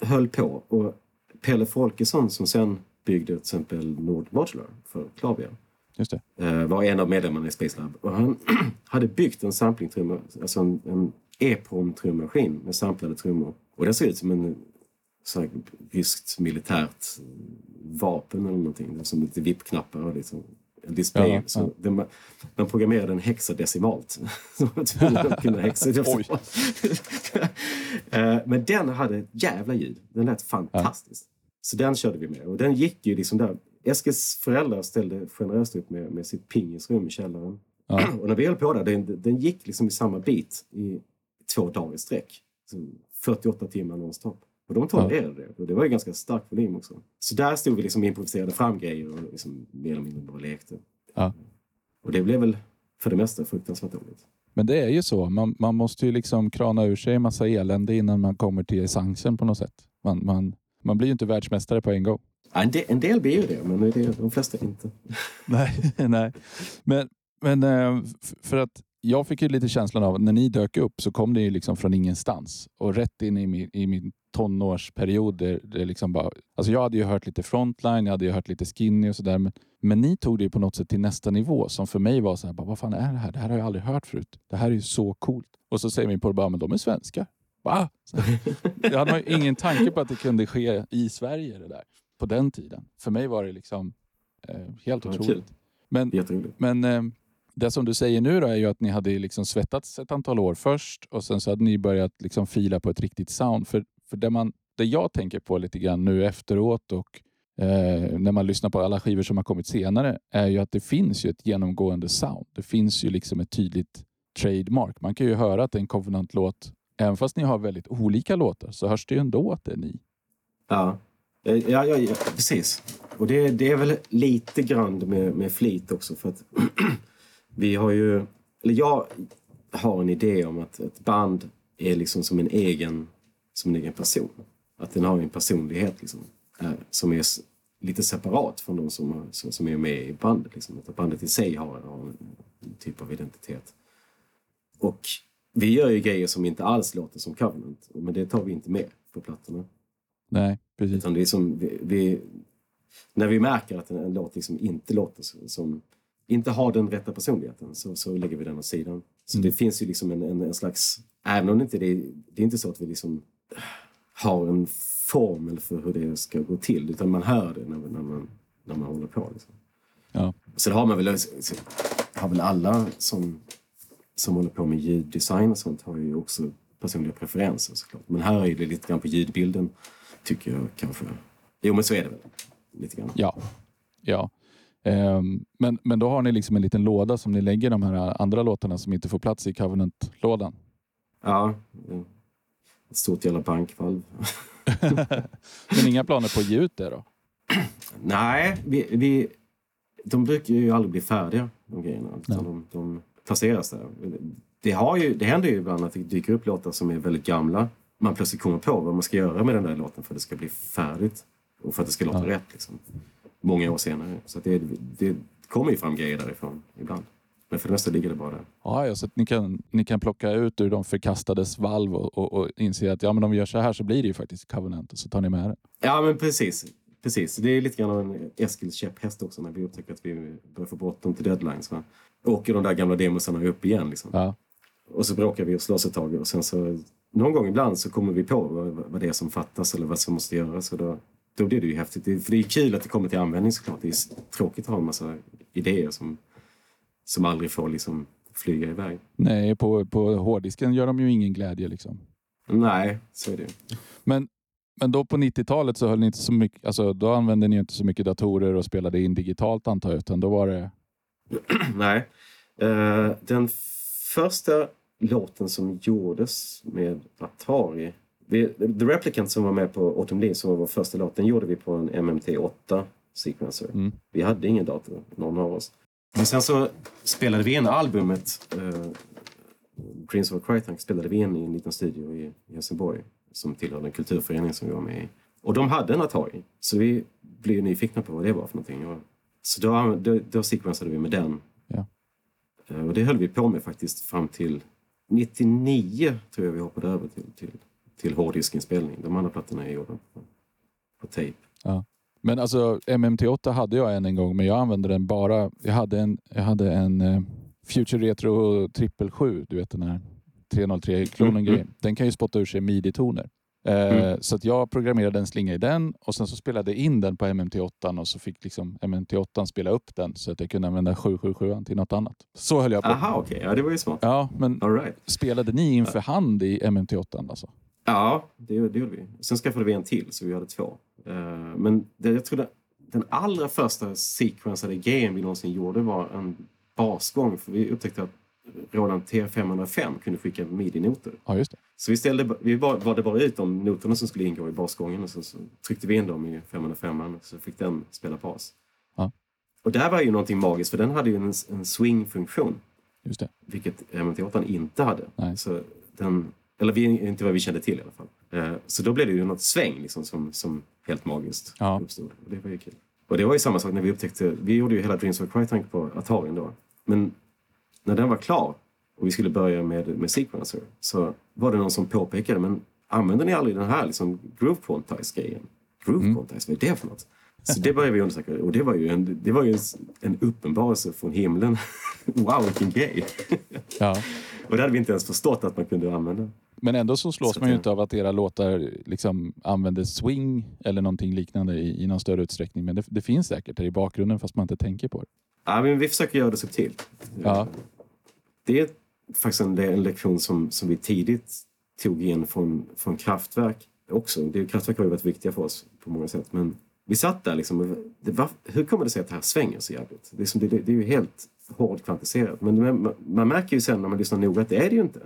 höll på och Pelle Folkesson som sen byggde till exempel Nord Modular för det. eh, var en av medlemmarna i Space Lab. Och han hade byggt en samplingtrumma, alltså en, en EPROM-trummaskin med samplade trummor. Och den ser ut som en så här, ryskt militärt vapen eller någonting. Som lite vippknappar och liksom display. Ja, så ja. Den, man programmerade den hexadecimalt. Så man kunde hexa. Oj. Eh, Men den hade ett jävla ljud. Den lät fantastiskt. Så den körde vi med. Och den gick ju liksom där. Eskils föräldrar ställde generöst upp med, med sitt pingisrum i källaren. Och när vi höll på där, den, den gick liksom i samma bit i två dagar i sträck. Så 48 timmar nonstop. Och de tolererade det. Och det var ju ganska stark volym också. Så där stod vi liksom och improviserade fram grejer och liksom mer eller mindre bara lekte. Ja. Och det blev väl för det mesta fruktansvärt roligt. Men det är ju så. Man, man måste ju liksom krana ur sig en massa elände innan man kommer till essensen på något sätt. Man, man, man blir ju inte världsmästare på en gång. Ja, en, del, en del blir ju det, men det är de flesta inte. Nej, nej. Men, men eh, för att jag fick ju lite känslan av att när ni dök upp så kom det ju liksom från ingenstans och rätt in i min, i min tonårsperiod. Där det liksom bara, alltså jag hade ju hört lite frontline, jag hade ju hört lite skinny och sådär. Men, men ni tog det ju på något sätt till nästa nivå som för mig var så här, bara, vad fan är det här? Det här har jag aldrig hört förut. Det här är ju så coolt. Och så säger min polare bara, men de är svenskar. Va? Jag hade man ju ingen tanke på att det kunde ske i Sverige det där på den tiden. För mig var det liksom eh, helt otroligt. kul. Men, men eh, det som du säger nu då är ju att ni hade liksom svettats ett antal år först och sen så hade ni börjat liksom fila på ett riktigt sound. För, för det, man, det jag tänker på lite grann nu efteråt och eh, när man lyssnar på alla skivor som har kommit senare är ju att det finns ju ett genomgående sound. Det finns ju liksom ett tydligt trademark. Man kan ju höra att det är en Covenant-låt. Även fast ni har väldigt olika låtar så hörs det ju ändå att det är ni. Ja, eh, ja, ja, ja precis. Och det, det är väl lite grann med, med flit också för att vi har ju... Eller jag har en idé om att ett band är liksom som en egen, som en egen person. Att den har en personlighet liksom, eh, som är lite separat från de som, som, som är med i bandet. Liksom. Att bandet i sig har, har en, en typ av identitet. Och vi gör ju grejer som inte alls låter som Covenant, men det tar vi inte med på plattorna. Nej, precis. Utan det är som vi, vi, när vi märker att en låt liksom inte låter som, som inte har den rätta personligheten så, så lägger vi den åt sidan. Så Mm. det finns ju liksom en, en, en slags, även om det inte det, är- det är inte så att vi liksom har en formel för hur det ska gå till utan man hör det när, när, man, när man håller på. Liksom. Ja. Så det har man väl, så har väl alla som, som håller på med ljuddesign och sånt har ju också personliga preferenser såklart. Men här är det lite grann på ljudbilden tycker jag kanske. Jo men så är det väl. Lite grann. Ja. ja. Ehm, men, men då har ni liksom en liten låda som ni lägger de här andra låtarna som inte får plats i Covenant-lådan. Ja. Ett stort jävla bankvalv. Men inga planer på att ge ut det då? Nej, vi, vi, de brukar ju aldrig bli färdiga de grejerna. Utan de, de placeras där. Det, har ju, det händer ju ibland att det dyker upp låtar som är väldigt gamla. Man plötsligt kommer på vad man ska göra med den där låten för att det ska bli färdigt. Och för att det ska låta Ja. rätt. Liksom. Många år senare. Så det, det kommer ju fram grejer därifrån ibland. Men för det mesta ligger det bara där. Ja, ja, så att ni kan, ni kan plocka ut ur de förkastades valv och, och, och inse att ja, men om vi gör så här så blir det ju faktiskt Covenant och så tar ni med det. Ja, men precis. Precis. Det är lite grann av en Eskils käpphäst också när vi upptäcker att vi börjar få bråttom till deadlines. Va? Åker de där gamla demosarna upp igen. Liksom. Ja, Och så bråkar vi och slåss ett tag och sen så någon gång ibland så kommer vi på vad, vad det är som fattas eller vad som måste göras. Och då, då blir det ju häftigt. Det, för det är kul att det kommer till användning såklart. Det är tråkigt att ha en massa idéer som, som aldrig får liksom flyga iväg. nej, på, på hårddisken gör de ju ingen glädje liksom. Nej, så är det. Men, men då på 90-talet så höll ni inte så mycket, alltså då använde ni inte så mycket datorer och spelade in digitalt antar jag, utan då var det Nej. Eh, den första låten som gjordes med Atari vi, The Replicant som var med på Autumn Leaves som var vår första låt, den gjorde vi på en MMT8 sequencer. Mm. Vi hade ingen dator, någon av oss. Men sen så spelade vi in albumet uh, Dreams of Crytank spelade vi in i en liten studio i, i Helsingborg som tillhörde en kulturförening som vi var med i. Och de hade en Atari, så vi blev nyfikna på vad det var för någonting. Och Så då, då, då sequensade vi med den. Ja. Eh, Och det höll vi på med faktiskt fram till 99 tror jag vi hoppade över till, till, till hårddiskinspelning. De andra plattorna är gjorda på, på tejp. Men alltså MMT8 hade jag en, en gång, men jag använde den bara. Jag hade en, jag hade en eh, Future Retro 777, du vet den här 303-klonen Mm, grejen. Den kan ju spotta ur sig midi-toner. Eh, Mm. Så att jag programmerade en slinga i den och sen så spelade jag in den på MMT8 och så fick liksom MMT8 spela upp den så att jag kunde använda 777 till något annat. Så höll jag på. Aha, okej. Ja, det var ju smart. Ja, men All right. spelade ni inför hand i MMT8 alltså? Ja, det, det gjorde vi. Sen skaffade vi en till, så vi hade två. Eh, men det, jag tror det, den allra första sequensade grejen vi någonsin gjorde var en basgång. För vi upptäckte att Roland T505 kunde skicka midi-noter. Ja, just det. Så vi, ställde, vi valde bara ut de noterna som skulle ingå i basgången och så, så tryckte vi in dem i 505 så fick den spela bas. Ja. Och där var ju någonting magiskt för den hade ju en, en swing-funktion. Just det. Vilket MT8 inte hade. Nej. Så den, eller vi, inte vad vi kände till i alla fall. Eh, så då blev det ju något sväng liksom, som, som helt magiskt Ja. uppstod. Och det var ju kul. Och det var ju samma sak när vi upptäckte, vi gjorde ju hela Dreams of Crytank på Atarin då. Men när den var klar och vi skulle börja med, med sequencer så var det någon som påpekade, men använder ni aldrig den här liksom, groove quantize-grejen? Groove Mm. quantize, vad är det för något? Så det började vi undersöka och det var ju en, det var ju en, en uppenbarelse från himlen. wow, vilken grej! Ja. Och det hade vi inte ens förstått att man kunde använda. Men ändå så slås Så man ju inte av att era låtar liksom använder swing eller någonting liknande i, i någon större utsträckning. Men det, det finns säkert där i bakgrunden fast man inte tänker på det. Ja, men vi försöker göra det subtilt. Ja, Det är faktiskt en, en lektion som, som vi tidigt tog in från, från Kraftwerk också. Det, Kraftwerk har ju varit viktiga för oss på många sätt. Men vi satt där liksom. och Det var, hur kommer det sig att det här svänger så jävligt? Det är, som, det, det är ju helt hårt kvantiserat. Men man, man märker ju sen när man lyssnar noga att det är det ju inte.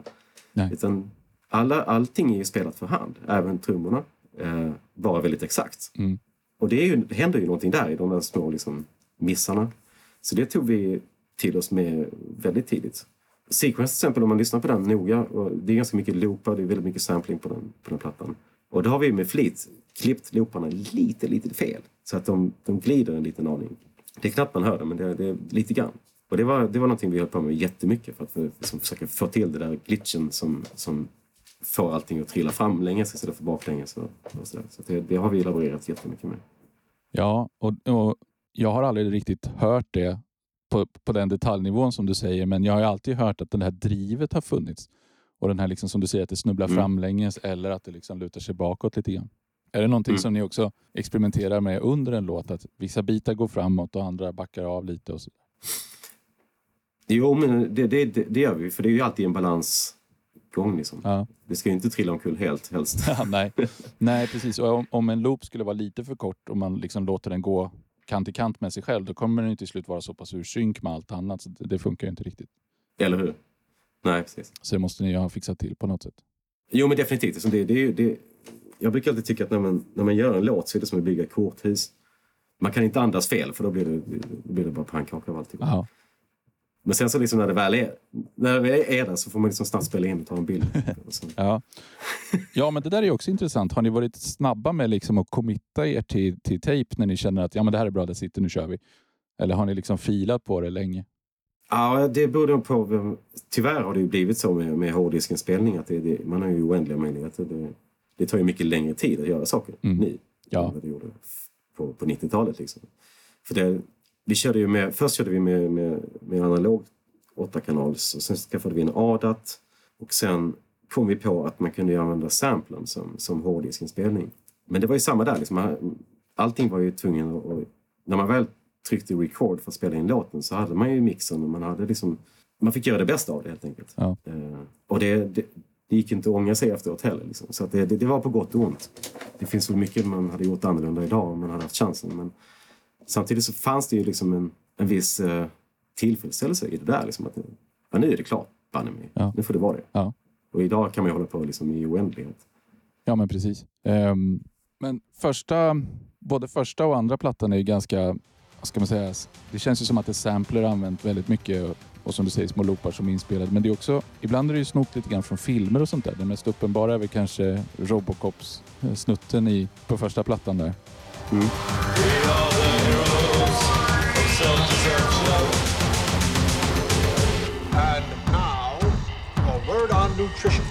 Nej. Utan alla, allting är ju spelat för hand. Även trummorna. Eh, bara väldigt exakt. Mm. Och det, är ju, det händer ju någonting där i de där små liksom, missarna. Så det tog vi till oss med väldigt tidigt. Sequence till exempel, om man lyssnar på den noga, och det är ganska mycket loopar, det är väldigt mycket sampling på den, på den plattan. Och då har vi med flit klippt looparna lite, lite fel. Så att de, de glider en liten aning. Det är knappt man hör det, men det, det är lite grann. Och det var, det var någonting vi höll på med jättemycket för att för, liksom, försöka få till det där glitchen som, som får allting att trilla framlänges istället för baklänges. Och, och så så det, det har vi laborerat jättemycket med. ja och, och jag har aldrig riktigt hört det på, på den detaljnivån som du säger. Men jag har ju alltid hört att det här drivet har funnits. Och den här liksom som du säger att det snubblar Mm. framlänges eller att det liksom lutar sig bakåt lite grann. Är det någonting Mm. som ni också experimenterar med under en låt? Att vissa bitar går framåt och andra backar av lite? Och så. Jo, men det, det, det, gör vi, för det är ju alltid en balansgång. Liksom. Ja. Det ska ju inte trilla omkull helt, helst. Ja, nej. nej, precis. Och om, om en loop skulle vara lite för kort och man liksom låter den gå kant i kant med sig själv, då kommer den ju till slut vara så pass ur synk med allt annat. Så det, det funkar ju inte riktigt. Eller hur? Nej, precis. Så det måste ni ju ha fixat till på något sätt. Jo, men definitivt. Alltså, det, det, det, jag brukar alltid tycka att när man, när man gör en låt så är det som att bygga ett korthus. Man kan inte andas fel, för då blir det, blir det bara pannkaka av alltihop. Men sen så liksom när det väl är, när det väl är där så får man liksom snabbt spela in och ta en bild. Ja. ja, men det där är också intressant. Har ni varit snabba med liksom att committa er till, till tape när ni känner att ja, men det här är bra, det sitter, nu kör vi? Eller har ni liksom filat på det länge? Ja, det beror på. vem- Tyvärr har det blivit så med, med hårddiskens att det, det, man har ju oändliga möjligheter. Det, det tar ju mycket längre tid att göra saker Mm. nu Ja. än vad det gjorde på, på 90-talet. Liksom. För det, vi körde ju med, först körde vi med, med, med analog 8-kanals och sen skaffade vi en ADAT och sen kom vi på att man kunde använda samplen som, som hårddiskinspelning. Men det var ju samma där. Liksom. Man- Allting var ju tvungen att... När man väl tryckte record för att spela in låten så hade man ju mixen och man hade liksom... Man fick göra det bästa av det helt enkelt. Ja. Eh, och det, det, det gick inte att ångra sig efteråt heller. Liksom. Så det, det, det var på gott och ont. Det finns väl mycket man hade gjort annorlunda idag om man hade haft chansen. Men samtidigt så fanns det ju liksom en, en viss eh, tillfredsställelse i det där. Liksom, att, ja, nu är det klart, banne mig. Ja. Nu får det vara det. Ja. Och idag kan man ju hålla på liksom i oändlighet. Ja, men precis. Ehm, men första, både första och andra plattan är ju ganska, ska man säga, det känns ju som att det sampler använt väldigt mycket och som du säger små loopar som är inspelade. Men det är också, ibland är det ju snott lite grann från filmer och sånt där. Den mest uppenbara är väl kanske Robocops eh, snutten i, på första plattan där. Mm. Nutrition.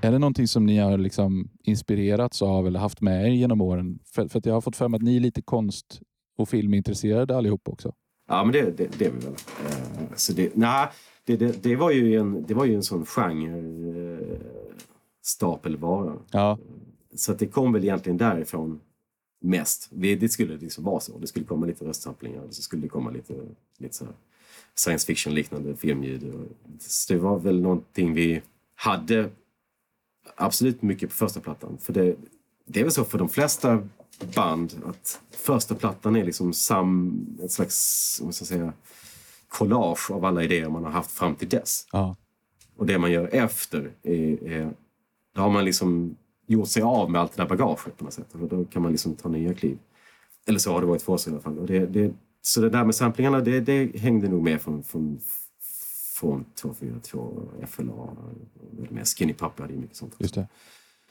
Är det någonting som ni har liksom inspirerats av eller haft med er genom åren? För, för att jag har fått för mig att ni är lite konst och filmintresserade allihop också. Ja, men det, det, det är vi väl. Eh, så det, nej, det, det, det, var ju en, det var ju en sån genre eh. Ja, Så att det kom väl egentligen därifrån mest. Det, det skulle liksom vara så. Det skulle komma lite röstsamplingar och så skulle det komma lite, lite så här science fiction-liknande filmljud. Så det var väl någonting vi hade absolut mycket på första plattan. För det, det är väl så för de flesta band att första plattan är liksom sam, ett slags vad ska jag säga, collage av alla idéer man har haft fram till dess. ja, Och det man gör efter är, är då har man liksom gjort sig av med allt det där bagaget på något sätt. Och då kan man liksom ta nya kliv. Eller så har det varit för oss i alla fall. Och det, det, så det där med samplingarna, det, det hängde nog med från, från, från 242, FLA, med Skinny Puppy hade ju mycket sånt. just det.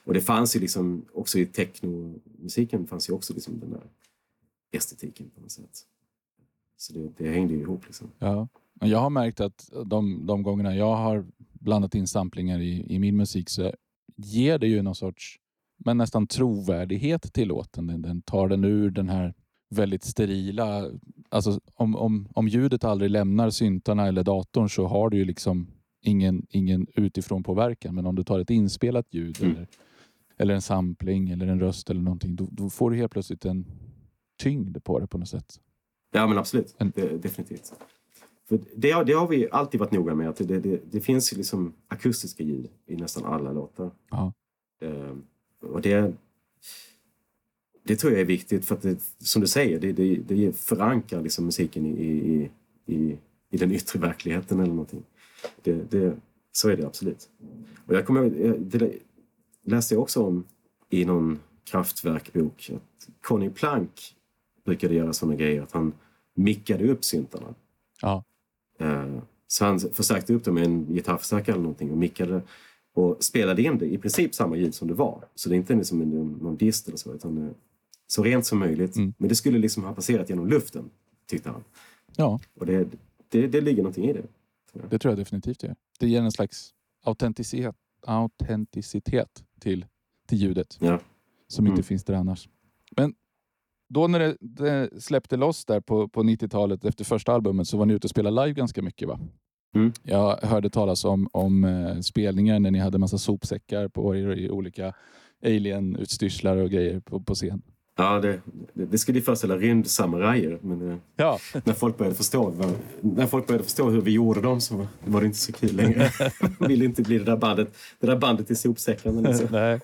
Och det fanns ju liksom, också i technomusiken fanns ju också liksom den där estetiken på något sätt. Så det, det hängde ju ihop liksom. Ja. Jag har märkt att de, de gångerna jag har blandat in samplingar i, i min musik så ger det ju någon sorts men nästan trovärdighet till låten. Den, den tar den ur den här väldigt sterila... Alltså om, om, om ljudet aldrig lämnar syntarna eller datorn så har du ju liksom ingen, ingen utifrån påverkan. Men om du tar ett inspelat ljud Mm. eller, eller en sampling eller en röst eller någonting, då, då får du helt plötsligt en tyngd på det på något sätt. Ja, men absolut. En- Det, definitivt. För det, har- det har vi alltid varit noga med. Att det, det, det finns liksom akustiska ljud i nästan alla låtar. Ja. Eh, och det, det tror jag är viktigt för att det, som du säger, det, det, det förankrar liksom musiken i, i, i, i den yttre verkligheten eller någonting. Det, det, så är det absolut. Och jag kommer det läste jag också om i någon kraftverkbok att Conny Plank brukade göra sådana grejer att han mickade upp syntarna. Ja. Eh, Så han förstärkte upp det med en gitarrförstärkare eller någonting och mickade och spelade in det i princip samma ljud som det var. Så det är inte liksom någon dist eller så, utan så rent som möjligt. Mm. Men det skulle liksom ha passerat genom luften, tyckte han. ja, Och det, det, det ligger någonting i det. det tror jag definitivt det gör. Det ger en slags autenticitet, autenticitet till, till ljudet. Ja. som Mm. inte finns där annars. Men då när det, det släppte loss där på, på 90-talet efter första albumet så var ni ute och spelade live ganska mycket va? Mm. Jag hörde talas om, om eh, spelningar när ni hade massa sopsäckar på er i olika alien-utstyrslar och grejer på, på scen. Ja, det, det, det skulle ju föreställa rymdsamurajer. Men eh, Ja, när, folk började förstå, när folk började förstå hur vi gjorde dem så var det inte så kul längre. ville inte bli det där bandet, det där bandet i sopsäckarna. Liksom. Nej.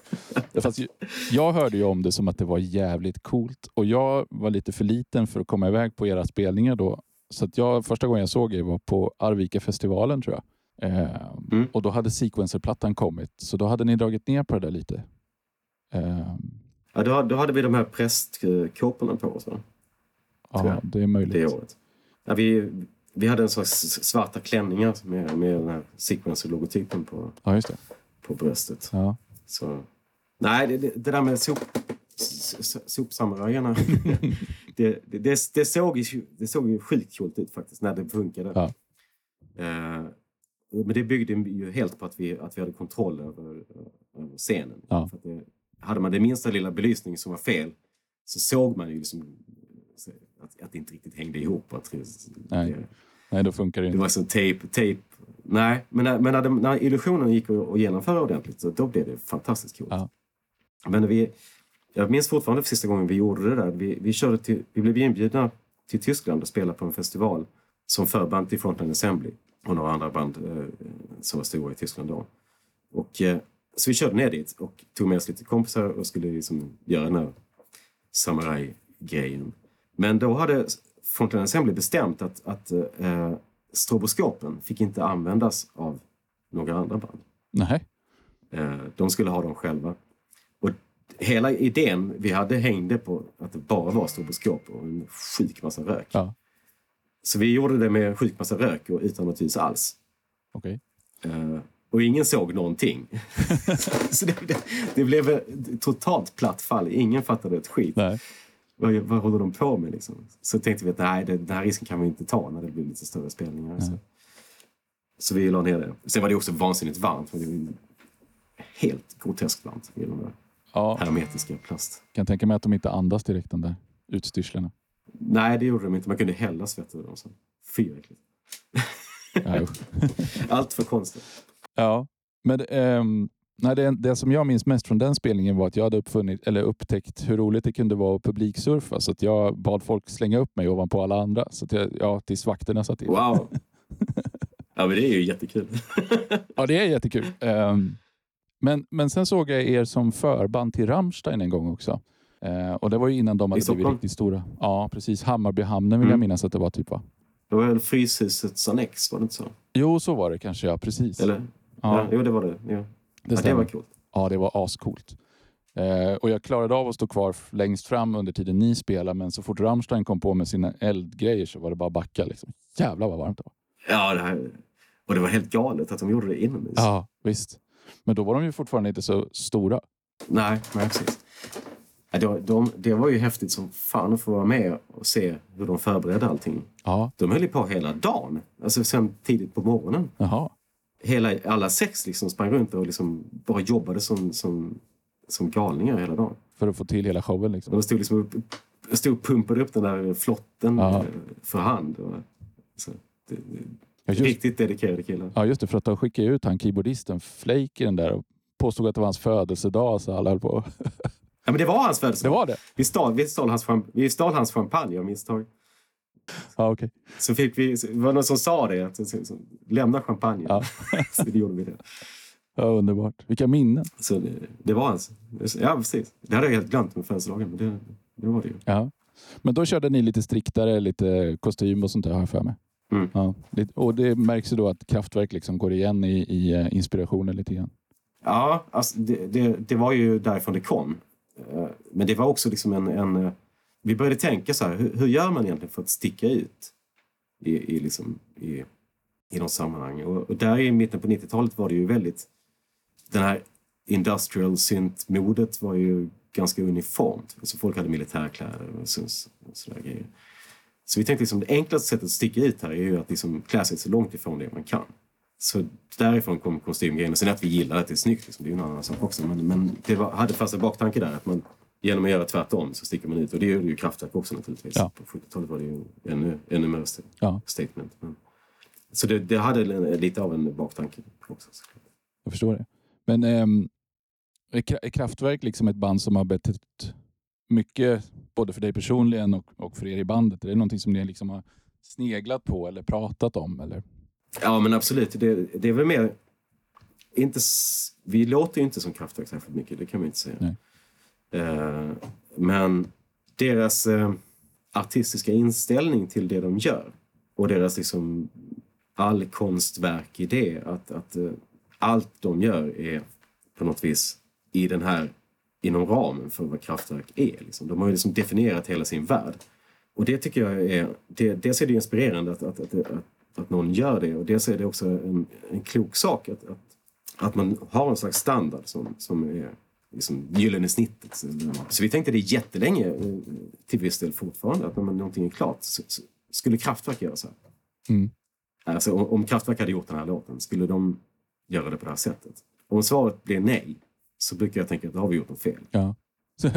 Ju, jag hörde ju om det som att det var jävligt coolt och jag var lite för liten för att komma iväg på era spelningar då. Så att jag, första gången jag såg er var på Arvika-festivalen tror jag. Eh, Mm. Och då hade Sequencer-plattan kommit, så då hade ni dragit ner på det där lite. Eh, Ja, då, då hade vi de här prästkåporna på oss. Va? Ja, det är möjligt. det året. Ja, vi, vi hade en slags svarta klänningar med, med den här sequencer-logotypen på, Ja, just det. på bröstet. Ja. Så, nej, det, det, där med sop, sopsamurajerna, det, det, det, såg ju, det såg ju sjukt coolt ut faktiskt när det funkade. Ja. Eh, men det byggde ju helt på att vi, att vi hade kontroll över, över scenen. Ja. För det, hade man det minsta lilla belysning som var fel så såg man ju liksom att, att det inte riktigt hängde ihop. Att det, Nej. det, Nej, då funkar det det inte. var som tejp, tejp. Nej, men när, men när, det, när illusionen gick att, genomföra ordentligt så då blev det fantastiskt coolt. Ja. Men vi, jag minns fortfarande för sista gången vi gjorde det där. Vi, vi, körde till, vi blev inbjudna till Tyskland och spela på en festival som förband till Frontline Assembly och några andra band eh, som var stora i Tyskland då. Och, eh, så vi körde ner dit och tog med oss lite kompisar och skulle liksom göra den här samurai-grejen. Men då hade Frontline Assembly bestämt att, att eh, stroboskopen fick inte användas av några andra band. Nej. Eh, de skulle ha dem själva. Och hela idén vi hade hängde på att det bara var stroboskop och en sjuk massa rök. Ja. Så vi gjorde det med en sjuk massa rök och utan något ljus alls. Okej. Eh, och ingen såg någonting. så det, det, det blev ett totalt platt fall. Ingen fattade ett skit. Nej. Vad, vad håller de på med? Liksom? Så tänkte vi att nej, det, den här risken kan vi inte ta när det blir lite större spelningar. Så. Så vi la ner det. Sen var det också vansinnigt varmt. För det var helt groteskt varmt i de där Ja, hermetiska plast. kan tänka mig att de inte andas direkt, de där utstyrslarna. Nej, det gjorde de inte. Man kunde hälla svett ur dem sen. Fy äckligt. Allt för konstigt. Ja, men ehm, nej, det, det som jag minns mest från den spelningen var att jag hade uppfunnit, eller upptäckt hur roligt det kunde vara att publiksurfa. Så att jag bad folk slänga upp mig ovanpå alla andra. Så att jag, ja, tills vakterna satt in. Wow! Ja, men det är ju jättekul. Ja, det är jättekul. Ehm, men, men sen såg jag er som förband till Rammstein en gång också. Eh, och det var ju innan de hade blivit riktigt stora. Ja, precis. Hammarbyhamnen vill jag Mm. minnas att det var. typ va? Det var väl Fryshusets annex, var det inte så? Jo, så var det kanske. Ja, precis. Eller? Ja, jo, det var det. Ja. det, ja, det var coolt. Ja, det var ascoolt. Eh, och jag klarade av att stå kvar längst fram under tiden ni spelade, men så fort Rammstein kom på med sina eldgrejer så var det bara att backa. Liksom. Jävlar vad varmt det var. Ja, det här... Och det var helt galet att de gjorde det inomhus. Ja, visst. Men då var de ju fortfarande inte så stora. Nej, nej precis. De, de, det var ju häftigt som fan att få vara med och se hur de förberedde allting. Ja, De höll ju på hela dagen. Alltså sen tidigt på morgonen. jaha. Hela, alla sex liksom sprang runt och liksom bara jobbade som, som, som galningar hela dagen. För att få till hela showen. Liksom. De stod, liksom upp, stod och pumpade upp den där flotten Ja. eh, för hand. Och, så, det, det, Ja, just, riktigt dedikerade killar. ja, just det. För att de skickade ut han keyboardisten Flake i den där och påstod att det var hans födelsedag. Så alla höll på. Ja, men det var hans Det födelsedag. var det? Vi stal, vi, stal hans, vi stal hans champagne av misstag. Ja, okej. Så fick vi, det var någon som sa det, att så, så, lämna champagne. Ja. så det gjorde vi det. Ja, underbart. Vilka minnen. Så det, det var hans. Ja, precis. Det hade jag helt glömt med födelsedagen, men det, det var det ju. Ja. Men då körde ni lite striktare, lite kostym och sånt där har jag för mig. Mm. Ja, och det märks ju då att Kraftwerk liksom går igen i, i eh, inspirationen lite grann. Ja, alltså det, det, det var ju därifrån det kom. Eh, Men det var också liksom en... en eh, vi började tänka så här, hur, hur gör man egentligen för att sticka ut i, i, liksom, i, i något sammanhang? Och, och där i mitten på 90-talet var det ju väldigt... Den här industrial synt-modet var ju ganska uniformt. Alltså folk hade militärkläder och sådana grejer. Så vi tänkte liksom det enklaste sättet att sticka ut här är ju att liksom klä sig så långt ifrån det man kan. Så därifrån kom kostymgrejen. Och sen att vi gillar att det är snyggt, liksom, det är ju en annan sak också. Men, men det var, hade fast en baktanke där att man genom att göra tvärtom så sticker man ut. Och det gjorde ju Kraftwerk också naturligtvis. Ja. På 70-talet var det ju ännu, ännu mer Ja. statement. Men, så det, det hade lite av en baktanke också. Jag förstår det. Men ehm, är Kra- är Kraftwerk liksom ett band som har betytt mycket både för dig personligen och, och för er i bandet? Är det någonting som ni liksom har sneglat på eller pratat om? Eller? Ja, men absolut. Det, det är väl mer... Inte, vi låter ju inte som Kraftwerk särskilt mycket, det kan man inte säga. Nej. Eh, men deras eh, artistiska inställning till det de gör och deras liksom all konstverk i det, att, att eh, allt de gör är på något vis i den här, inom ramen för vad kraftverk är. Liksom. De har ju liksom definierat hela sin värld. Och det tycker jag är, det, dels är det inspirerande att, att, att, att, att någon gör det och dels är det också en, en klok sak att, att, att man har en slags standard som, som är liksom gyllene snittet. Så, så vi tänkte det jättelänge, eh, till viss del fortfarande, att när man- någonting är klart så, så skulle Kraftwerk göra så här. Mm. Alltså om, om Kraftwerk hade gjort den här låten, skulle de göra det på det här sättet? Om svaret blir nej, så brukar jag tänka att då har vi gjort något fel. Ja. Så,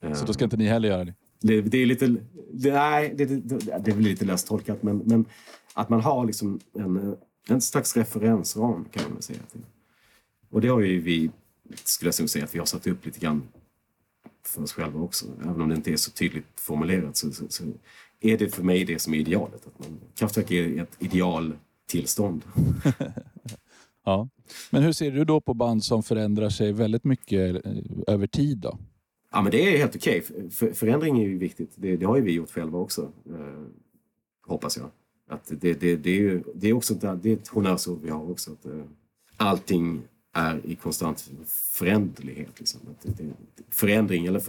Eh, så då ska inte ni heller göra det? det, det är lite... Det, nej, det, det, det blir lite löst tolkat, men, men att man har liksom en, en slags referensram kan man säga. Till. Och det har ju vi, skulle jag säga, att vi har satt upp lite grann för oss själva också. Även om det inte är så tydligt formulerat så, så, så är det för mig det som är idealet. Att man, Kraftwerk är ett idealtillstånd. Ja. Men hur ser du då på band som förändrar sig väldigt mycket eh, över tid? då? Ja, men det är helt okej. För, förändring är ju viktigt. Det, det har ju vi gjort själva också. Eh, hoppas jag. Att det, det, det, är ju, det är också det är ett honnörsord vi har också. Att, eh, allting är i konstant föränderlighet. Liksom. Förändring eller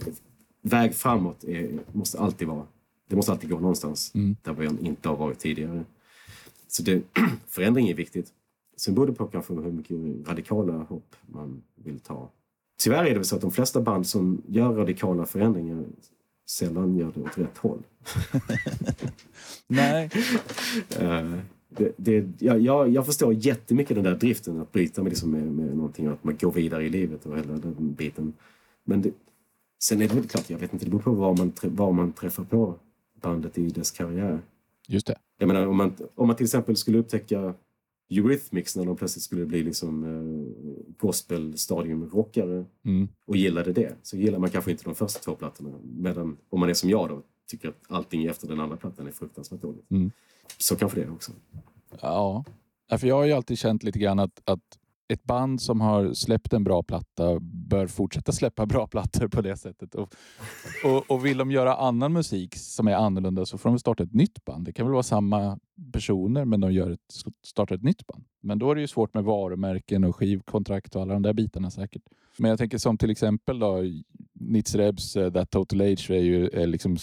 väg framåt är, måste alltid vara... Det måste alltid gå någonstans Mm. där vi inte har varit tidigare. Så det, förändring är viktigt. Sen beror det på kanske hur mycket radikala hopp man vill ta. Tyvärr är det så att de flesta band som gör radikala förändringar sällan gör det åt rätt håll. Nej. Eh, det, det, jag, jag, förstår jättemycket den där driften att bryta med, liksom med, med någonting och att man går vidare i livet och hela den biten. Men det, sen är det väl klart, jag vet inte, det beror på var man, var man träffar på bandet i dess karriär. Just det. Jag menar om man, om man till exempel skulle upptäcka Eurythmics när de plötsligt skulle bli liksom eh, gospel stadium rockare Mm. och gillade det så gillar man kanske inte de första två plattorna. Medan om man är som jag då tycker att allting efter den andra plattan är fruktansvärt dåligt. Mm. Så kanske det är också. Ja. För jag har ju alltid känt lite grann att, att ett band som har släppt en bra platta bör fortsätta släppa bra plattor på det sättet. Och, och, och vill de göra annan musik som är annorlunda så får de starta ett nytt band. Det kan väl vara samma personer men de gör ett, startar ett nytt band. Men då är det ju svårt med varumärken och skivkontrakt och alla de där bitarna säkert. Men jag tänker som till exempel då Nitzrebs uh, eh, That Total Age är ju är liksom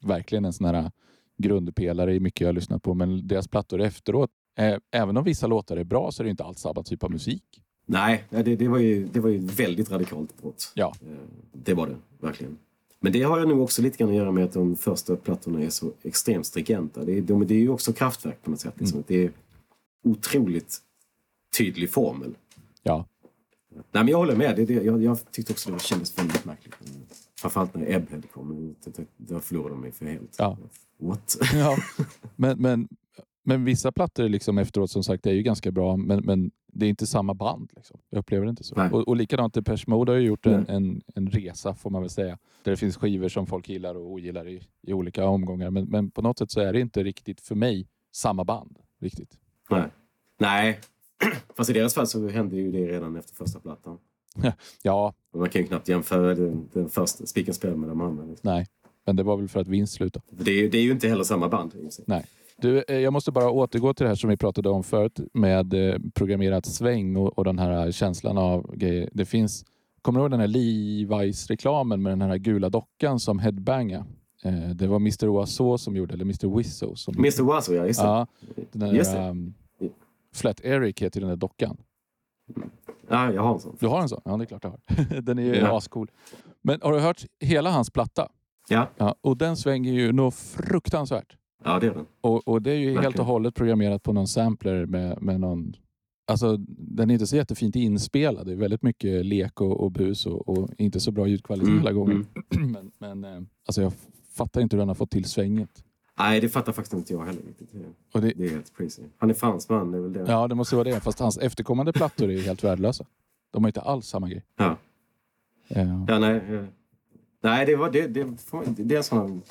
verkligen en sån här grundpelare i mycket jag har lyssnat på. Men deras plattor efteråt, eh, även om vissa låtar är bra så är det inte alls samma typ av musik. Nej, det, det, var ju, det var ju väldigt radikalt brott. Ja. Eh, Det var det, verkligen. Men det har ju nog också lite grann att göra med att de första plattorna är så extremt stringenta. Det är, de, det är ju också kraftverk på något sätt. Liksom. Det är otroligt tydlig formel. Ja, Nej, men jag håller med. Det, det, jag, jag tyckte också det kändes väldigt märkligt. Framförallt när Ebbhead kom. Det- Då förlorade de mig för helt. Ja. What? ja. Men, men, men vissa plattor liksom efteråt som sagt är ju ganska bra men, men det är inte samma band. Liksom. Jag upplever det inte så. Nej. Och, och likadant Depeche Mode har ju gjort en, Nej. en, en resa får man väl säga. Där det finns skivor som folk gillar och ogillar i, i olika omgångar. Men, men på något sätt så är det inte riktigt för mig samma band. Riktigt. Nej. Nej. Fast i deras fall så hände ju det redan efter första plattan. Ja, Och man kan ju knappt jämföra den, den första Spiken spel med de andra. Liksom. nej. Men det var väl för att Vince slutade. Det, är, ju- det är ju inte heller samma band. Nej. Du, eh, jag måste bara återgå till det här som vi pratade om förut med eh, programmerat sväng och, och den här känslan av grejer. Det finns, kommer du ihåg den här Levi's-reklamen med den här gula dockan som headbanga? Eh, det var Mr. Oiseau som gjorde, eller Mr. Wizzo som Mr. Wazo, ja. Just det. Ja, den där, Just det. um, Flat Eric heter den där dockan. Ja, jag har en sån. Du har en sån? Ja, det är klart jag har. Den är ju Ja. ascool. Men har du hört hela hans platta? Ja, Ja, och den svänger ju något fruktansvärt. ja det är den. Och, och det är ju helt Verkligen. och hållet programmerat på någon sampler med, med någon... Alltså, den är inte så jättefint inspelad. Det är väldigt mycket lek och, och bus och, och inte så bra ljudkvalitet Mm, hela gången. mm. men men eh, alltså jag fattar inte hur den har fått till svänget. Nej, det fattar faktiskt inte jag heller. Det, Och det, är helt crazy. Han är fransman, det är väl det. ja, det måste vara det. Fast hans efterkommande plattor är helt värdelösa. De har inte alls samma grej. Ja. Eh, Ja, nej. Nej, det, var, det, det, det är en sån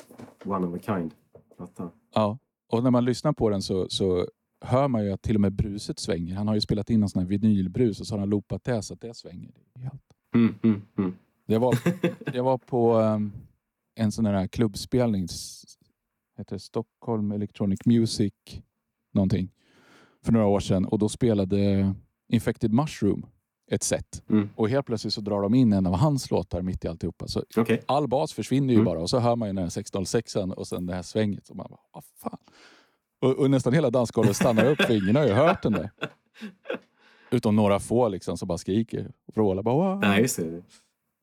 one of a kind platta. Ja, och när man lyssnar på den så, så hör man ju att till och med bruset svänger. Han har ju spelat in en sån här vinylbrus och så har han loopat det så att det svänger. Mm, mm, mm. jag, var, jag var på um, en sån här klubbspelning. Heter Stockholm Electronic Music någonting. För några år sedan och då spelade Infected Mushroom ett set. Mm. Och helt plötsligt så drar de in en av hans låtar mitt i alltihopa. Så Okej. all bas försvinner ju Mm. bara och så hör man ju den här 606 och sen det här svänget. Och man bara, vad fan? Och, och nästan hela dansgolvet stannar upp för ingen har ju hört den där. Utom några få liksom som bara skriker och vrålar. Bara, "Wow." Nej, just det.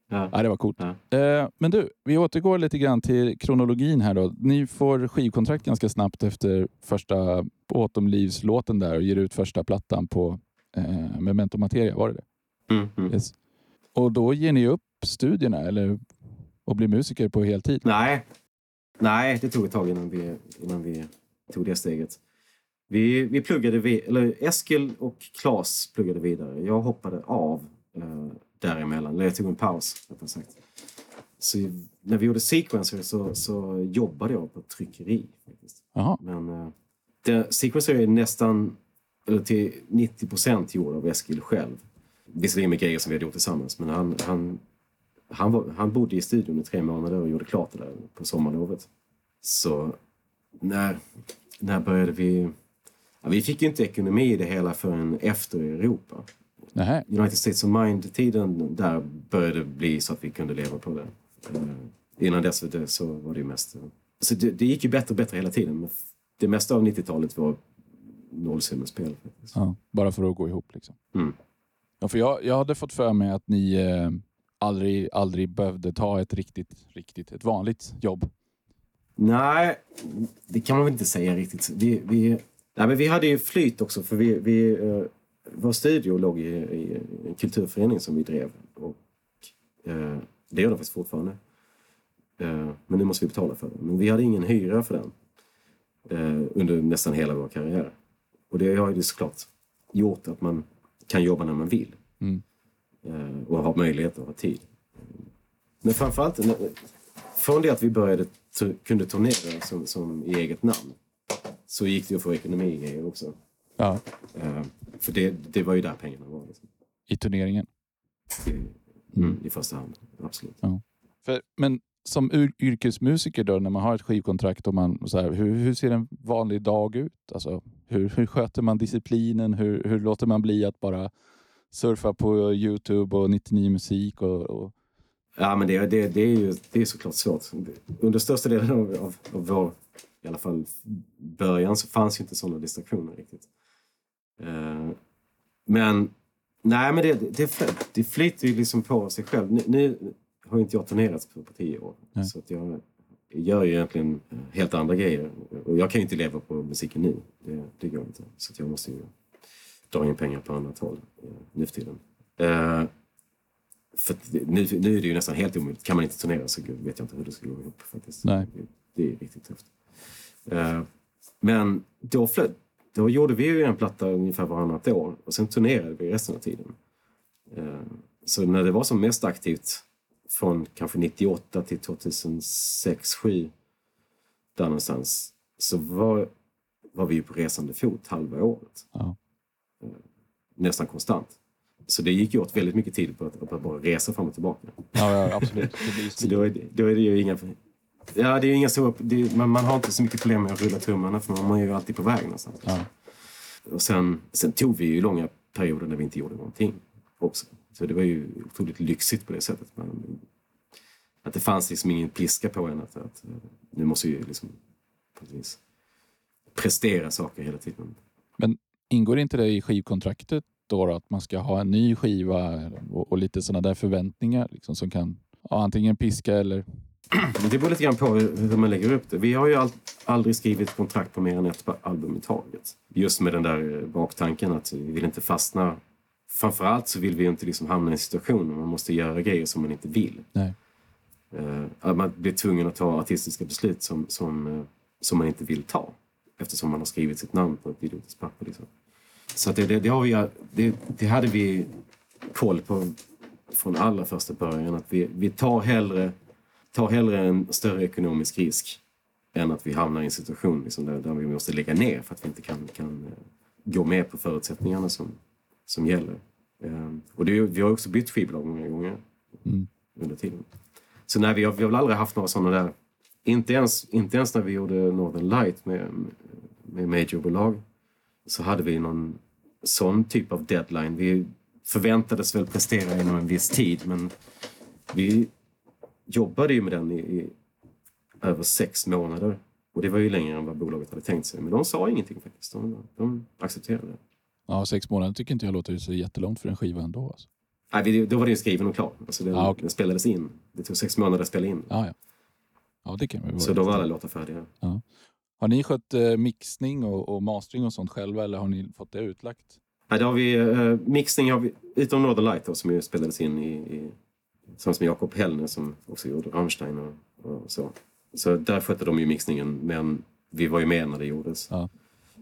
Ja. Ja, det var coolt. Ja. Eh, men du, vi återgår lite grann till kronologin här då. Ni får skivkontrakt ganska snabbt efter första Autumn-livslåten där och ger ut första plattan på eh, Memento Materia, var det det? Mm, mm. Yes. Och då ger ni upp studierna eller och blir musiker på heltid? Nej. Nej, det tog ett tag innan vi, innan vi tog det steget. Vi, vi pluggade, vi, eller Eskil och Klas pluggade vidare. Jag hoppade av eh, däremellan, eller jag tog en paus rättare sagt. Så när vi gjorde Sequencer så, så jobbade jag på ett tryckeri. Faktiskt. Jaha. Men eh, det, Sequencer är nästan, eller till 90 procent gjord av Eskil själv. Visserligen med grejer som vi hade gjort tillsammans, men han, han, han, var, han bodde i studion i tre månader och gjorde klart det där på sommarlovet. Så när, när började vi... Ja, vi fick ju inte ekonomi i det hela förrän efter Europa. Nähä. United States of Mind-tiden där började bli så att vi kunde leva på det. Eh, innan dess det, så var det ju mest... Så det, det gick ju bättre och bättre hela tiden. Men det mesta av 90-talet var nollsummespel. Ja, bara för att gå ihop liksom. Mm. Ja, för jag, jag hade fått för mig att ni eh, aldrig, aldrig behövde ta ett riktigt, riktigt, ett vanligt jobb. Nej, det kan man väl inte säga riktigt. Vi, vi, Nej, men vi hade ju flyt också för vi, vi, eh, vår studio låg i, i en kulturförening som vi drev. Och, eh, det gör den faktiskt fortfarande. Eh, men nu måste vi betala för den. Men vi hade ingen hyra för den eh, under nästan hela vår karriär. Och det har ju såklart gjort att man kan jobba när man vill. Mm. Och har möjlighet och har tid. Men framförallt från det att vi började kunde turnera som, som i eget namn så gick det att få ekonomi i grejer också. Ja. Uh, för det, det var ju där pengarna var. Liksom. I turneringen? Mm, I första hand, absolut. Ja. För, men som yrkesmusiker då, när man har ett skivkontrakt, och man, så här, hur, hur ser en vanlig dag ut? Alltså, hur, hur sköter man disciplinen? Hur, hur låter man bli att bara surfa på Youtube och 99 musik? Och, och... Ja, men det, det, det, är ju det är såklart svårt. Under största delen av, av, av vår i alla fall början så fanns ju inte sådana distraktioner riktigt. Uh, men nej, men det, det, det flyter ju liksom på sig själv. Nu, nu har inte jag turnerat på, på tio år nej. så jag gör ju egentligen helt andra grejer. Och jag kan ju inte leva på musiken nu. Det, det går inte. Så jag måste ju dra in pengar på annat håll uh, nu för tiden. Uh, för nu, nu är det ju nästan helt omöjligt. Kan man inte turnera så vet jag inte hur det ska gå ihop faktiskt. Nej. Det, det är riktigt tufft. Eh, men då, då gjorde vi ju en platta ungefär varannat år och sen turnerade vi resten av tiden. Eh, så när det var som mest aktivt från kanske 98 till 2006, 2007 där någonstans så var, var vi på resande fot halva året. Ja. Eh, nästan konstant. Så det gick ju åt väldigt mycket tid på att, att bara resa fram och tillbaka. Ja, ja absolut. så då är, det, då är det ju inga Ja, det är inga stora, det, man, man har inte så mycket problem med att rulla tummarna för man är ju alltid på väg någonstans. Ja. Och sen, sen tog vi ju långa perioder när vi inte gjorde någonting också. Så det var ju otroligt lyxigt på det sättet. Men, att det fanns liksom ingen piska på en att, att nu måste vi liksom precis, prestera saker hela tiden. Men ingår inte det i skivkontraktet då, då att man ska ha en ny skiva och, och lite sådana där förväntningar liksom, som kan ja, antingen piska eller det beror lite grann på hur man lägger upp det. Vi har ju all, aldrig skrivit kontrakt på mer än ett album i taget. Just med den där baktanken att vi vill inte fastna. Framförallt så vill vi inte liksom hamna i en situation där man måste göra grejer som man inte vill. Nej. Uh, att man blir tvungen att ta artistiska beslut som, som, uh, som man inte vill ta. Eftersom man har skrivit sitt namn på ett idiotiskt papper. Liksom. Så det, det, det, har vi, det, det hade vi koll på från allra första början. Att vi, vi tar hellre tar hellre en större ekonomisk risk än att vi hamnar i en situation liksom där, där, vi måste lägga ner för att vi inte kan, kan eh, gå med på förutsättningarna som, som gäller. Um, och det, vi har också bytt skivbolag många gånger mm. under tiden. Så nej, vi har, vi har väl aldrig haft några sådana där... Inte ens, inte ens när vi gjorde Northern Light med, med majorbolag så hade vi någon sån typ av deadline. Vi förväntades väl prestera inom en viss tid men vi jobbade ju med den i, i över sex månader. Och det var ju längre än vad bolaget hade tänkt sig. Men de sa ingenting faktiskt. De, de accepterade det. Ja, sex månader tycker inte jag låter så jättelångt för en skiva ändå. Alltså. Nej, då var den skriven och klar. Alltså den, ah, okay. den spelades in. Det tog sex månader att spela in. Ah, ja. Ja, det kan så då var alla låtar färdiga. Ja. Har ni skött eh, mixning och, och, mastering och sånt själva eller har ni fått det utlagt? Nej, det har vi, eh, mixning har vi, utom Northern Light då, som ju spelades in i, i Tillsammans med Jakob Hellner som också gjorde Rammstein och, och, så. Så där skötte de ju mixningen, men vi var ju med när det gjordes. Ja.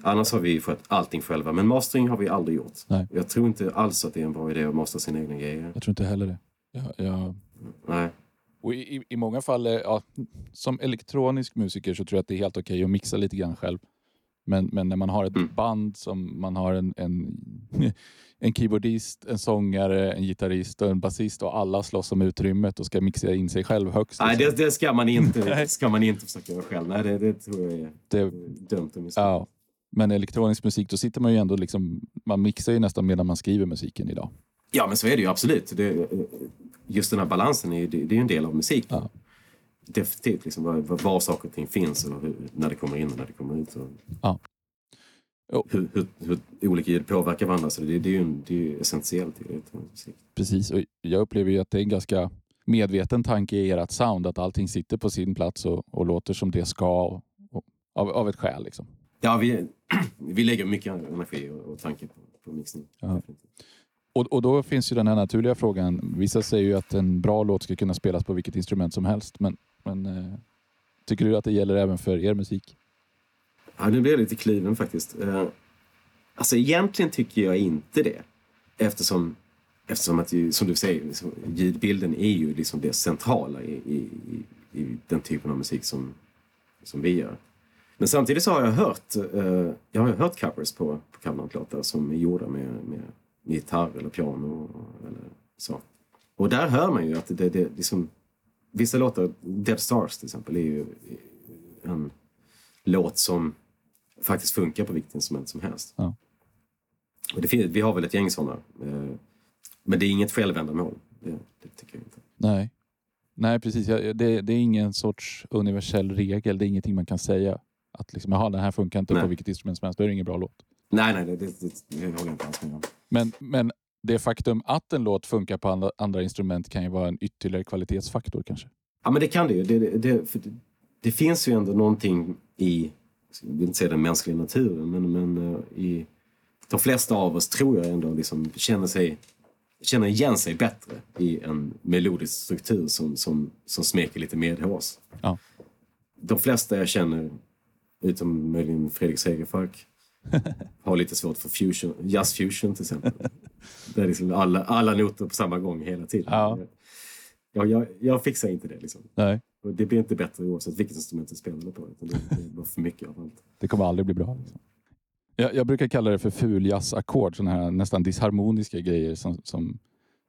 Annars har vi skött allting själva, men mastering har vi aldrig gjort. Nej. Jag tror inte alls att det är en bra idé att mastra sina egna grejer. Jag tror inte heller det. Jag, jag... Nej. Och i, i många fall, ja, som elektronisk musiker så tror jag att det är helt okej okay att mixa lite grann själv. Men, men när man har ett mm. band som man har en, en en keyboardist, en sångare, en gitarrist och en basist och alla slåss om utrymmet och ska mixa in sig själv högst. Nej, det, det ska, man inte, ska man inte försöka göra själv. Nej, det, det tror jag är det, dumt. Om ja, men elektronisk musik, då sitter man ju ändå liksom, man mixar ju nästan medan man skriver musiken idag. Ja, men så är det ju absolut. Det, just den här balansen är, det, det är en del av musiken. Ja. Definitivt, liksom, var, var saker och ting finns och hur, när det kommer in och när det kommer ut. Och... Ja hur, hur, hur, olika ljud påverkar varandra. Så det, det är ju, det är ju essentiellt i musik. Precis, och jag upplever ju att det är en ganska medveten tanke i ert sound att allting sitter på sin plats och, och låter som det ska och, och, av, av ett skäl. Liksom. Ja, vi, vi lägger mycket energi och, och tanke på, på mixning. Ja. Och, och då finns ju den här naturliga frågan. Vissa säger ju att en bra låt ska kunna spelas på vilket instrument som helst. Men, men eh, tycker du att det gäller även för er musik? Ja, nu blir jag lite kluven faktiskt. Eh, alltså egentligen tycker jag inte det. Eftersom, eftersom att, som du säger, liksom, ljudbilden är ju liksom det centrala i, i, i, i den typen av musik som, som vi gör. Men samtidigt så har jag hört, eh, jag har hört covers på, på Cameron-låtar som är gjorda med, med gitarr eller piano eller så. Och där hör man ju att det, det liksom, vissa låtar, Dead Stars till exempel, är ju en låt som faktiskt funkar på vilket instrument som helst. Ja. Och det finns, vi har väl ett gäng sådana. Eh, men det är inget självändamål. Det, det tycker jag inte. Nej, Nej precis. Det, det, är ingen sorts universell regel. Det är ingenting man kan säga. Att liksom, jaha, den här funkar inte nej. på vilket instrument som helst. Då är det ingen bra låt. Nej, nej, det, det, det, det håller jag inte alls med om. Men, men det faktum att en låt funkar på andra, andra instrument kan ju vara en ytterligare kvalitetsfaktor kanske? Ja, men det kan det ju. Det, det, det, finns ju ändå någonting i, jag vill inte säga den mänskliga naturen, men, men uh, i de flesta av oss tror jag ändå liksom känner, sig, känner igen sig bättre i en melodisk struktur som, som, som smeker lite medhårs. Ja. De flesta jag känner, utom möjligen Fredrik Segerfalk, har lite svårt för fusion, jazz fusion till exempel. Där liksom alla, alla noter på samma gång hela tiden. Ja. Ja, jag, jag fixar inte det. Liksom. Nej. Och det blir inte bättre oavsett vilket instrument du spelar på. Utan det, det är för mycket av allt. Det kommer aldrig bli bra. Liksom. Jag, jag, brukar kalla det för fuljazzakord. Sådana här nästan disharmoniska grejer som, som,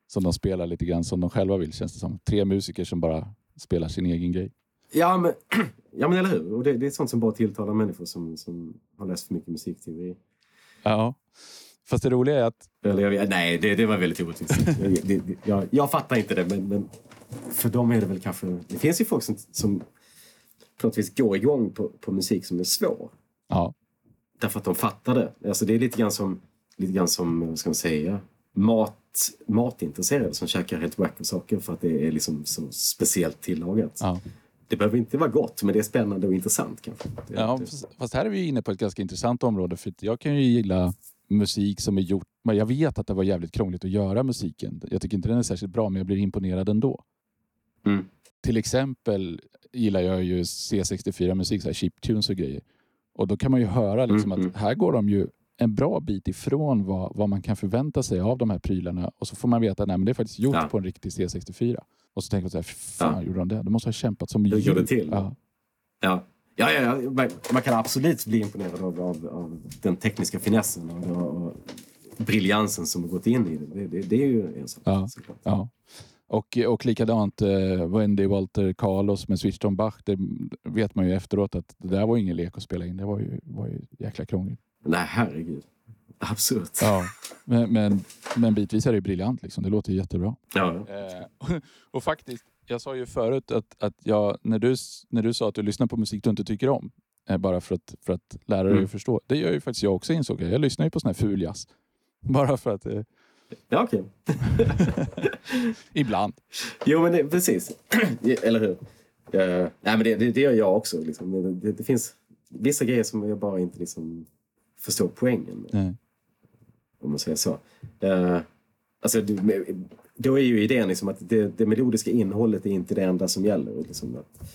som de spelar lite grann som de själva vill känns det som. Tre musiker som bara spelar sin egen grej. Ja men, ja, men eller hur. Och det, det är sånt som bara tilltalar människor som, som har läst för mycket musikteori. Ja. Fast det roliga är att... Eller, jag, nej, det, det var väldigt orättvist. jag, jag, jag fattar inte det, men, men för dem är det väl kanske... Det finns ju folk som, som på något vis går igång på, på musik som är svår. Ja. Därför att de fattar det. Alltså det är lite grann som, lite grann som vad ska man säga, mat, matintresserade som käkar helt wacko saker för att det är liksom så speciellt tillagat. Ja. Det behöver inte vara gott, men det är spännande och intressant kanske. Det, ja, fast här är vi inne på ett ganska intressant område. För jag kan ju gilla musik som är gjort... Men jag vet att det var jävligt krångligt att göra musiken. Jag tycker inte den är särskilt bra, men jag blir imponerad ändå. Mm. Till exempel gillar jag ju C64-musik, chiptunes och grejer. Och då kan man ju höra liksom mm, att mm. här går de ju en bra bit ifrån vad, vad man kan förvänta sig av de här prylarna. Och så får man veta att det är faktiskt gjort ja. på en riktig C64. Och så tänker man så här, fan ja. gjorde de det? De måste ha kämpat som djur. gjorde till. Ja. Ja. Ja, ja, ja. Man, kan absolut bli imponerad av, av, av den tekniska finessen och, och, briljansen som har gått in i det. Det, det, det är ju en sak. Ja. Ja. Och, och likadant eh, Wendy Walter Carlos med Switch on Bach. Det vet man ju efteråt att det där var ingen lek att spela in. Det var ju, var ju jäkla krångligt. Nej, herregud. Absurt. Ja, men, men, men bitvis är det briljant. Liksom. Det låter jättebra. Ja. Eh, och faktiskt, jag sa ju förut att, att jag, när, du, när du sa att du lyssnar på musik du inte tycker om, eh, bara för att, för att lära dig mm. att förstå. Det gör ju faktiskt jag också insåg jag. Jag lyssnar ju på sån här ful jazz. Bara för att... Eh... Ja, okej. Okay. Ibland. Jo, men det, precis. Eller hur? Uh, nej, men det, det, det, gör jag också. Liksom. Det, det, finns vissa grejer som jag bara inte liksom förstår poängen med. Nej. Om man säger så. Uh, alltså, då är ju idén liksom att det, det melodiska innehållet är inte det enda som gäller. Liksom att,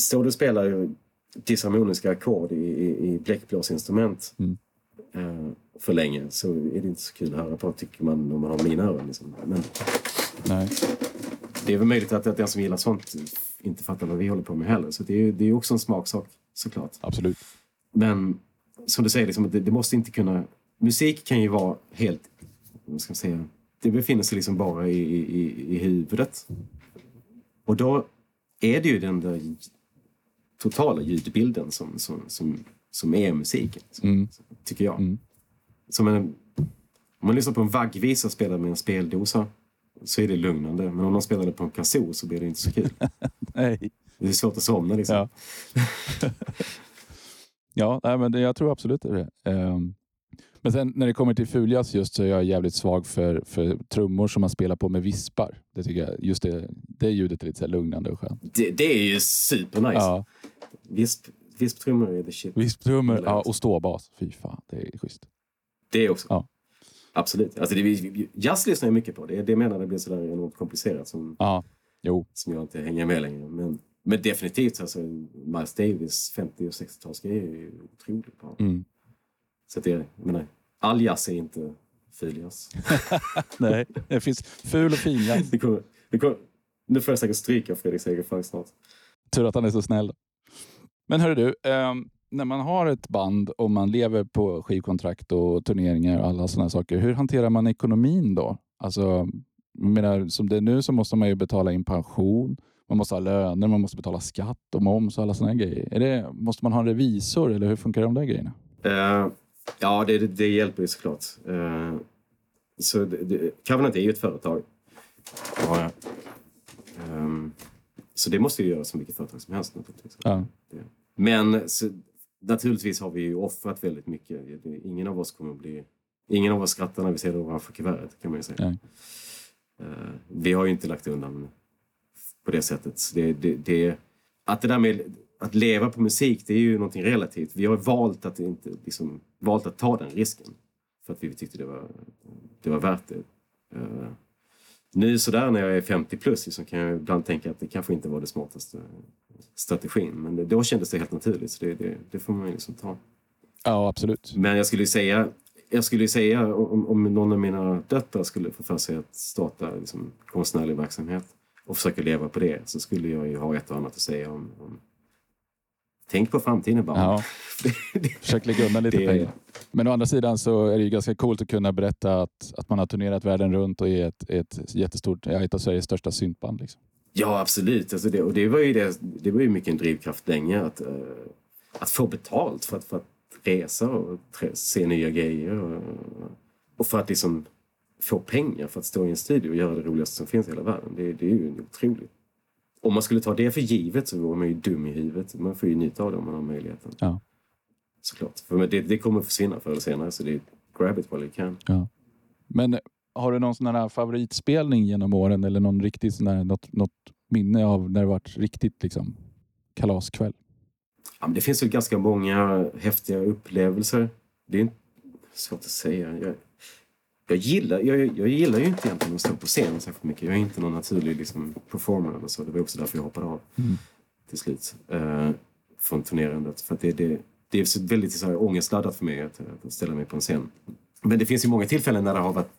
står du och spelar disharmoniska ackord i, i, i bläckblåsinstrument mm. uh, för länge så är det inte så kul att höra på tycker man om man har mina öron. Liksom. Men, Nej. Det är väl möjligt att, att den som gillar sånt inte fattar vad vi håller på med heller. Så det är, det är också en smaksak såklart. Absolut. Men som du säger, liksom, det, det måste inte kunna... Musik kan ju vara helt... Vad ska man säga? Det befinner sig liksom bara i, i, i huvudet. Och då är det ju den där totala ljudbilden som, som, som, som är musiken. Mm. Tycker jag. Mm. Som en, om man lyssnar på en vaggvisa spelad med en speldosa så är det lugnande. Men om man spelar det på en kazoo så blir det inte så kul. Nej. Det är svårt att somna liksom. Ja, ja nej, men det, jag tror absolut det. Um, men sen när det kommer till fuljazz just så är jag jävligt svag för, för trummor som man spelar på med vispar. Det tycker jag, just det, det ljudet är lite så lugnande och skönt. Det, det är ju supernice. Ja. Visp, Visptrummor är the shit. Visptrummor ja, och ståbas. Fy fan, det är schysst. Det också. Ja. Absolut. Alltså det, jazz lyssnar jag mycket på. Det är det menar det blir sådär enormt komplicerat som, Ja, jo. som jag inte hänger med längre. Men, men definitivt, alltså, Miles Davis 50 och 60-talsgrejer är ju otroligt bra. Mm. Så att det, menar, all jazz är inte ful jazz. Nej, det finns ful och fin jazz. Det kommer, det kommer, nu får jag säkert stryka Fredrik Segerfalk snart. Tur att han är så snäll. Men hörru du, ehm, när man har ett band och man lever på skivkontrakt och turneringar och alla sådana saker. Hur hanterar man ekonomin då? Alltså, menar, som det är nu så måste man ju betala in pension. Man måste ha löner, man måste betala skatt och moms och alla sådana grejer. Är det, måste man ha en revisor eller hur funkar de där grejerna? Eh, ja, det, det, hjälper ju såklart. Uh, så det, det, Covenant är ju ett företag. Ja, ehm, så det måste ju göras som vilket företag som helst naturligtvis. Ja. Men så, naturligtvis har vi ju offrat väldigt mycket. Ingen av oss kommer att bli... Ingen av oss skrattar när vi ser det ovanför kuvertet kan man ju säga. Eh, vi har ju inte lagt undan på det sättet. Det, det, det, att det där med att leva på musik, det är ju någonting relativt. Vi har valt att, inte, liksom, valt att ta den risken. För att vi tyckte det var, det var värt det. Eh, nu sådär när jag är 50 plus liksom, kan jag ibland tänka att det kanske inte var det smartaste strategin. Men det, då kändes det helt naturligt. Så det, det, det får man ju liksom ta. ja, absolut. Men jag skulle säga, jag skulle säga om, om någon av mina döttrar skulle få för sig att starta liksom, konstnärlig verksamhet och försöka leva på det så skulle jag ju ha ett och annat att säga om, om Tänk på framtiden bara. Ja, försök lägga undan lite Det- pengar. Men å andra sidan så är det ju ganska coolt att kunna berätta att, att man har turnerat världen runt och är ett, ett jättestort, ja, ett av Sveriges största syntband. Liksom. Ja, absolut. Alltså det, och det var ju, det, det var ju mycket en drivkraft länge att, eh, att få betalt för att, för att resa och se nya grejer. Och, och för att liksom få pengar för att stå i en studio och göra det roligaste som finns i hela världen. Det, det är ju otroligt. Om man skulle ta det för givet så vore man ju dum i huvudet. Man får ju njuta av det om man har möjligheten. Ja. Såklart. För det, det kommer försvinna förr eller senare så det är grab it while you can. Ja. Men har du någon sån här favoritspelning genom åren eller någon riktigt sån här, något, något minne av när det varit riktigt liksom, kalaskväll? Ja, men det finns väl ganska många häftiga upplevelser. Det är inte svårt att säga. Jag, jag, gillar, jag, jag gillar ju inte egentligen att stå på scen särskilt mycket. Jag är inte någon naturlig liksom, performer eller så. Det var också därför jag hoppade av Mm. till slut eh, från turnerandet. För det, det, det är väldigt så här, ångestladdat för mig att, att ställa mig på en scen. Men det finns ju många tillfällen när det har varit,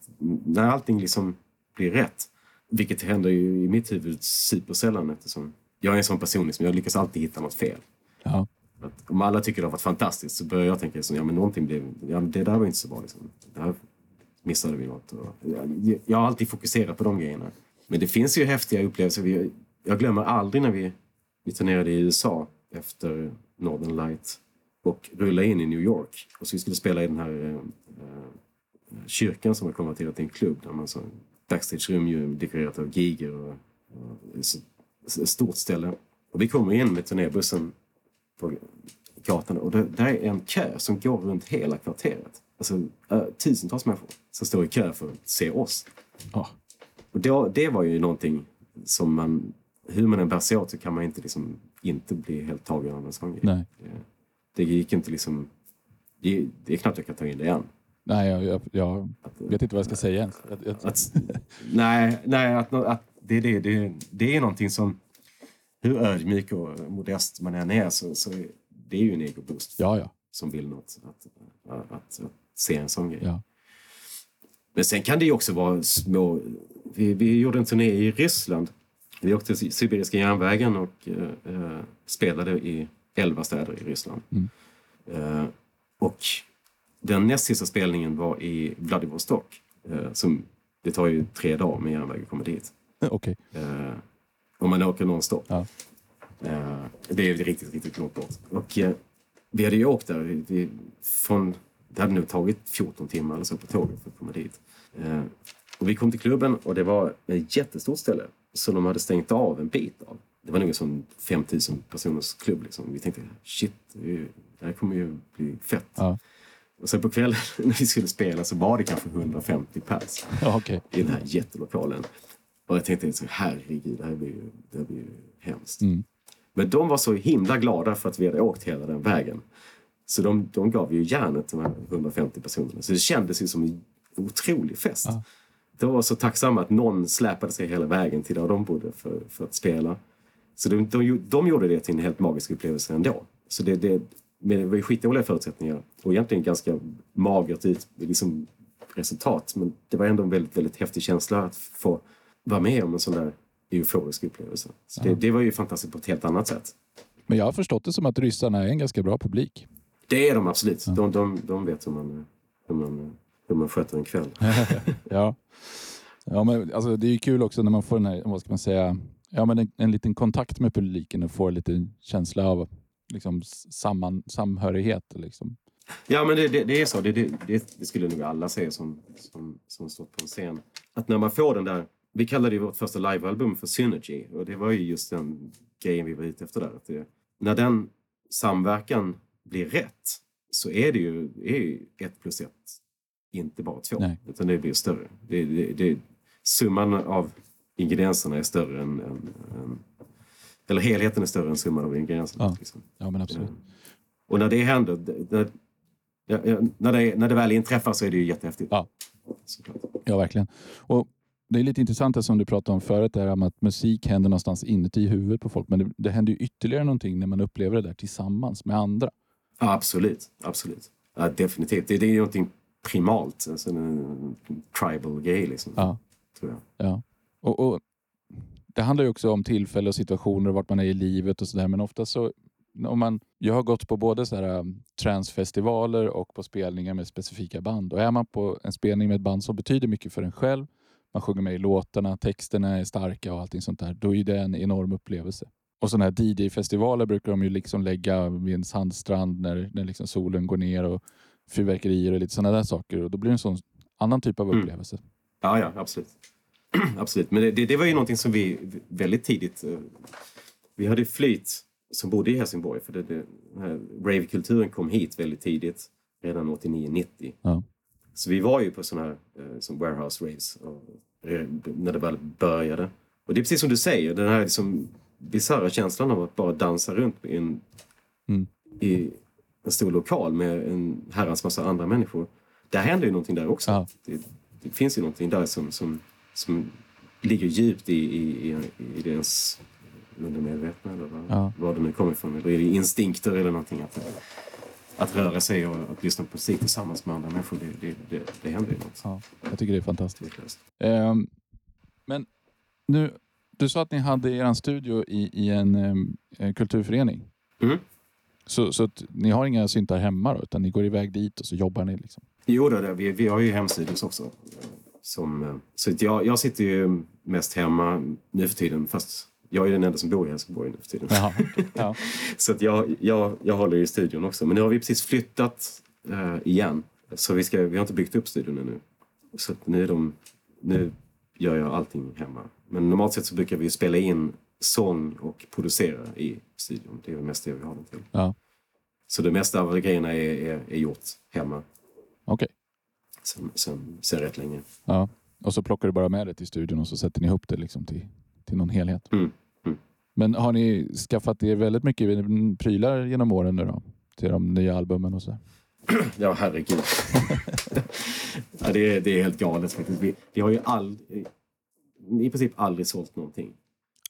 när allting liksom blir rätt. Vilket händer ju i mitt huvud supersällan eftersom jag är en sån person, liksom, jag lyckas alltid hitta något fel. Ja. Att om alla tycker det har varit fantastiskt så börjar jag tänka så, ja men någonting blev, ja det där var inte så bra liksom. Där missade vi något. Och, jag, jag har alltid fokuserat på de grejerna. Men det finns ju häftiga upplevelser. Vi, jag glömmer aldrig när vi, vi turnerade i USA efter Northern Light och rullade in i New York. Och så vi skulle spela i den här eh, eh kyrkan som har konverterat till en klubb. Där man så, backstagerum ju dekorerat av giger och, och ett stort ställe. Och vi kommer in med turnébussen på gatan och det, där är en kö som går runt hela kvarteret. Alltså tusentals människor som står i kö för att se oss. Ja. Och då, det var ju någonting som man, hur man än bär sig åt så kan man inte liksom inte bli helt tagen av en sån grej. Nej. Det, det gick inte liksom, det, det är knappt jag kan ta in det igen. Nej, jag, jag, jag Att, vet inte vad jag ska säga ens. Jag, jag, att, nej, nej att, att det, det, det, det är någonting som, hur ödmjuk och modest man än är så, så det är ju en egoboost ja, ja. som vill något. Att, att, att, att se en sån grej. ja. Men sen kan det ju också vara små... Vi, vi gjorde en turné i Ryssland. Vi åkte till Sibiriska järnvägen och eh, eh, spelade i elva städer i Ryssland. Mm. Eh, och den näst sista spelningen var i Vladivostok. Eh, som, det tar ju tre dagar med järnväg att komma dit. Okej. Eh, om man åker nonstop. Ja. Eh, det är riktigt, riktigt långt bort. Och vi hade ju åkt där. Vi, från, det hade nog tagit 14 timmar eller så på tåget för att komma dit. Eh, och vi kom till klubben och det var ett jättestort ställe som de hade stängt av en bit av. Det var nog en sån 5000 personers klubb. Liksom. Vi tänkte shit, det, här kommer ju bli fett. Ja. Och sen på kvällen när vi skulle spela så var det kanske 150 pers Ja, okej. i den här jättelokalen. Och jag tänkte så, herregud, det här blir ju, det här blir ju hemskt. Mm. Men de var så himla glada för att vi hade åkt hela den vägen. Så de, de gav ju järnet, de här 150 personerna. Så det kändes ju som en otrolig fest. Ja. De var så tacksamma att någon släpade sig hela vägen till där de bodde för, för att spela. Så de, de, de gjorde det till en helt magisk upplevelse ändå. Så det, det, men det var ju skitdåliga förutsättningar och egentligen ganska magert ut, liksom, resultat. Men det var ändå en väldigt, väldigt häftig känsla att få vara med om en sån där euforisk upplevelse. Så det, det var ju fantastiskt på ett helt annat sätt. Men jag har förstått det som att ryssarna är en ganska bra publik. Det är de absolut. De, de, de vet hur man, hur, man, hur man sköter en kväll. ja. Ja, men alltså, det är ju kul också när man får den här, vad ska man säga, ja, men en, en liten kontakt med publiken och får lite känsla av liksom, samman, samhörighet. Liksom. Ja, men det, det, det är så. Det, det, skulle nog alla säga som, som, som stått på en scen. Att när man får den där... Vi kallade ju vårt första livealbum för Synergy och det var ju just den grejen vi var ute efter där. Att när den samverkan blir rätt så är det ju, är ju ett plus ett inte bara två, Nej. utan det blir större. Det, det, det, summan av ingredienserna är större än, än, än... Eller helheten är större än summan av ingredienserna. Ja. Liksom. Ja, men absolut. Och när det händer, när, när, det, när det väl inträffar så är det ju jättehäftigt. Ja. Såklart. Ja, verkligen. Och det är lite intressant det som du pratade om förut, med att musik händer någonstans inuti huvudet på folk. Men det, det händer ju ytterligare någonting när man upplever det där tillsammans med andra. Ja, absolut. absolut. Ja, definitivt. Det, det är någonting primalt. Alltså en, en tribal grej, liksom, Ja. tror jag. Ja. Och, och Det handlar ju också om tillfälle och situationer och vart man är i livet och sådär. Men ofta så, om man, jag har gått på både så här, um, transfestivaler och på spelningar med specifika band. Och är man på en spelning med ett band som betyder mycket för en själv, man sjunger med i låtarna, texterna är starka och allting sånt där, då är det en enorm upplevelse. Och sådana här DJ-festivaler brukar de ju liksom lägga vid en sandstrand när, när liksom solen går ner och fyrverkerier och lite sådana där saker. Och då blir det en sån annan typ av Mm. upplevelse. Ja, ja, absolut. absolut. Men det, det, det var ju någonting som vi väldigt tidigt... eh, Vi hade flyt som bodde i Helsingborg. För det, det, ravekulturen kom hit väldigt tidigt. Redan 89-90. Ja. Så vi var ju på sådana här eh, som warehouse raves och, eh, när det väl började. Och det är precis som du säger, den här liksom bisarra känslan av att bara dansa runt i en, Mm. i en stor lokal med en herrans massa andra människor. Där händer ju någonting där också. Ja. Det, det finns ju någonting där som, som, som ligger djupt i, i, i, i ens undermedvetna eller vad, Ja. vad det nu kommer ifrån. Eller är det instinkter eller någonting? Att, att röra sig och att lyssna på musik tillsammans med andra människor, det, det, det, det händer ju något. Ja, jag tycker det är fantastiskt. Tveklöst. Ehm, men nu, du sa att ni hade er studio i, i en eh, kulturförening. Mm. Så, så ni har inga syntar hemma då, utan ni går iväg dit och så jobbar ni? Liksom. Jo, då, vi, vi har ju hemstudios också. Som, eh, så att jag, jag sitter ju mest hemma nu för tiden, fast jag är den enda som bor i Helsingborg nu för tiden. Jaha. Ja. Så att jag, jag, jag håller i studion också. Men nu har vi precis flyttat eh, igen. Så vi, ska, vi har inte byggt upp studion ännu. Så nu, är de, nu gör jag allting hemma. Men normalt sett så brukar vi spela in sång och producera i studion. Det är väl mest det vi har den till. Ja. Så det mesta av grejerna är, är, är gjort hemma Okej. sen, sen, sen rätt länge. Ja. Och så plockar du bara med det till studion och så sätter ni ihop det liksom till, till någon helhet. Mm, mm. Men har ni skaffat er väldigt mycket prylar genom åren nu då? Till de nya albumen och så? Ja, herregud. ja, det, är, det är helt galet faktiskt. Vi, vi har ju all, i princip aldrig sålt någonting.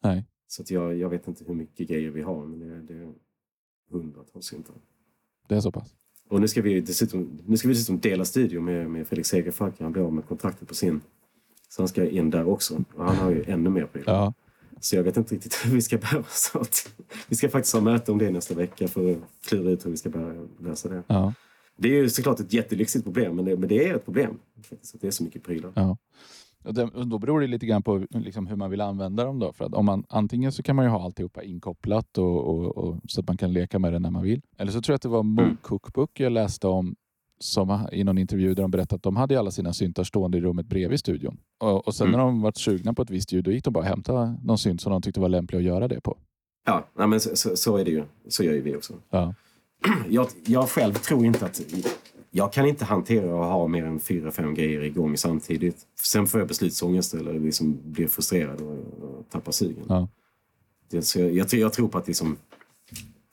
Nej. Så att jag, jag vet inte hur mycket grejer vi har, men det, det är hundratals syntar. Det är så pass? Och nu ska vi dessutom, nu ska vi dessutom dela studio med, med Felix Segerfalk. Han blir av med kontraktet på sin. Så han ska in där också. Och han har ju ännu mer prylar. Ja. Så jag vet inte riktigt hur vi ska bära oss åt. Vi ska faktiskt ha möte om det nästa vecka för att klura ut hur vi ska börja lösa det. Ja. Det är ju såklart ett jättelyxigt problem, men det, men det är ett problem. Att det är så mycket prylar. Ja. Och det- och då beror det lite grann på liksom hur man vill använda dem. Då. För att om man, antingen så kan man ju ha alltihopa inkopplat och, och, och, så att man kan leka med det när man vill. Eller så tror jag att det var Moog Cookbook jag läste om som i någon intervju där de berättade att de hade alla sina syntar stående i rummet bredvid studion. Och, och sen Mm. när de varit sugna på ett visst ljud då gick de bara och hämtade någon synt som de tyckte var lämplig att göra det på. Ja, men så, så, så är det ju. Så gör ju vi också. Ja. Jag, jag själv tror inte att... Jag kan inte hantera att ha mer än fyra, fem grejer igång samtidigt. Sen får jag beslutsångest eller liksom blir frustrerad och, och tappar sugen. Ja. Det, så jag, jag, tror- jag tror på att liksom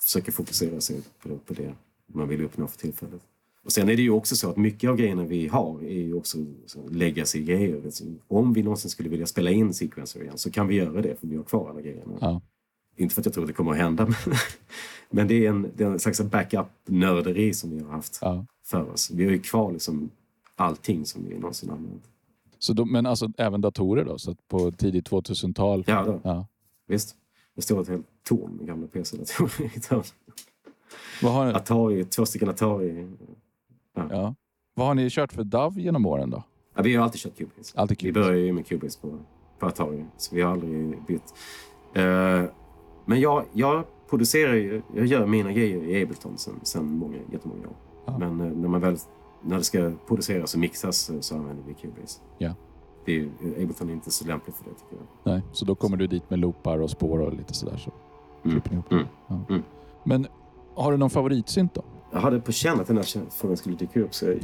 försöka fokusera sig på, på det man vill uppnå för tillfället. Och sen är det ju också så att mycket av grejerna vi har är ju också så legacy-grejer. Om vi någonsin skulle vilja spela in sequencer igen så kan vi göra det för vi har kvar alla grejerna. Ja. Inte för att jag tror att det kommer att hända men, men det är en, det är en slags backup-nörderi som vi har haft Ja. för oss. Vi har ju kvar liksom allting som vi någonsin använt. Så då, men alltså även datorer då? Så på tidigt 2000-tal? Ja, då, Ja. visst. Det står ett helt torn med gamla PC-datorer i ett hörn. Vad, har, Atari, två stycken Atari. ja. Vad har ni kört för DAV genom åren då? Ja, vi har alltid kört Cubase. Alltid Vi Cubase. började ju med Cubase på, på Atari, så vi har aldrig bytt. Eh, men jag, jag producerar ju, jag gör mina grejer i Ableton sen, sen många, jättemånga år. Ja. Men eh, när man väl när det ska produceras och mixas så använder vi Cubase. Ja. Det är, Ableton är inte så lämpligt för det tycker jag. Nej, så då kommer du dit med loopar och spår och lite sådär. Så Mm. ihop. Mm. Ja. Mm. Men har du någon favoritsynt då? Jag hade på känn att den här frågan skulle dyka upp så jag,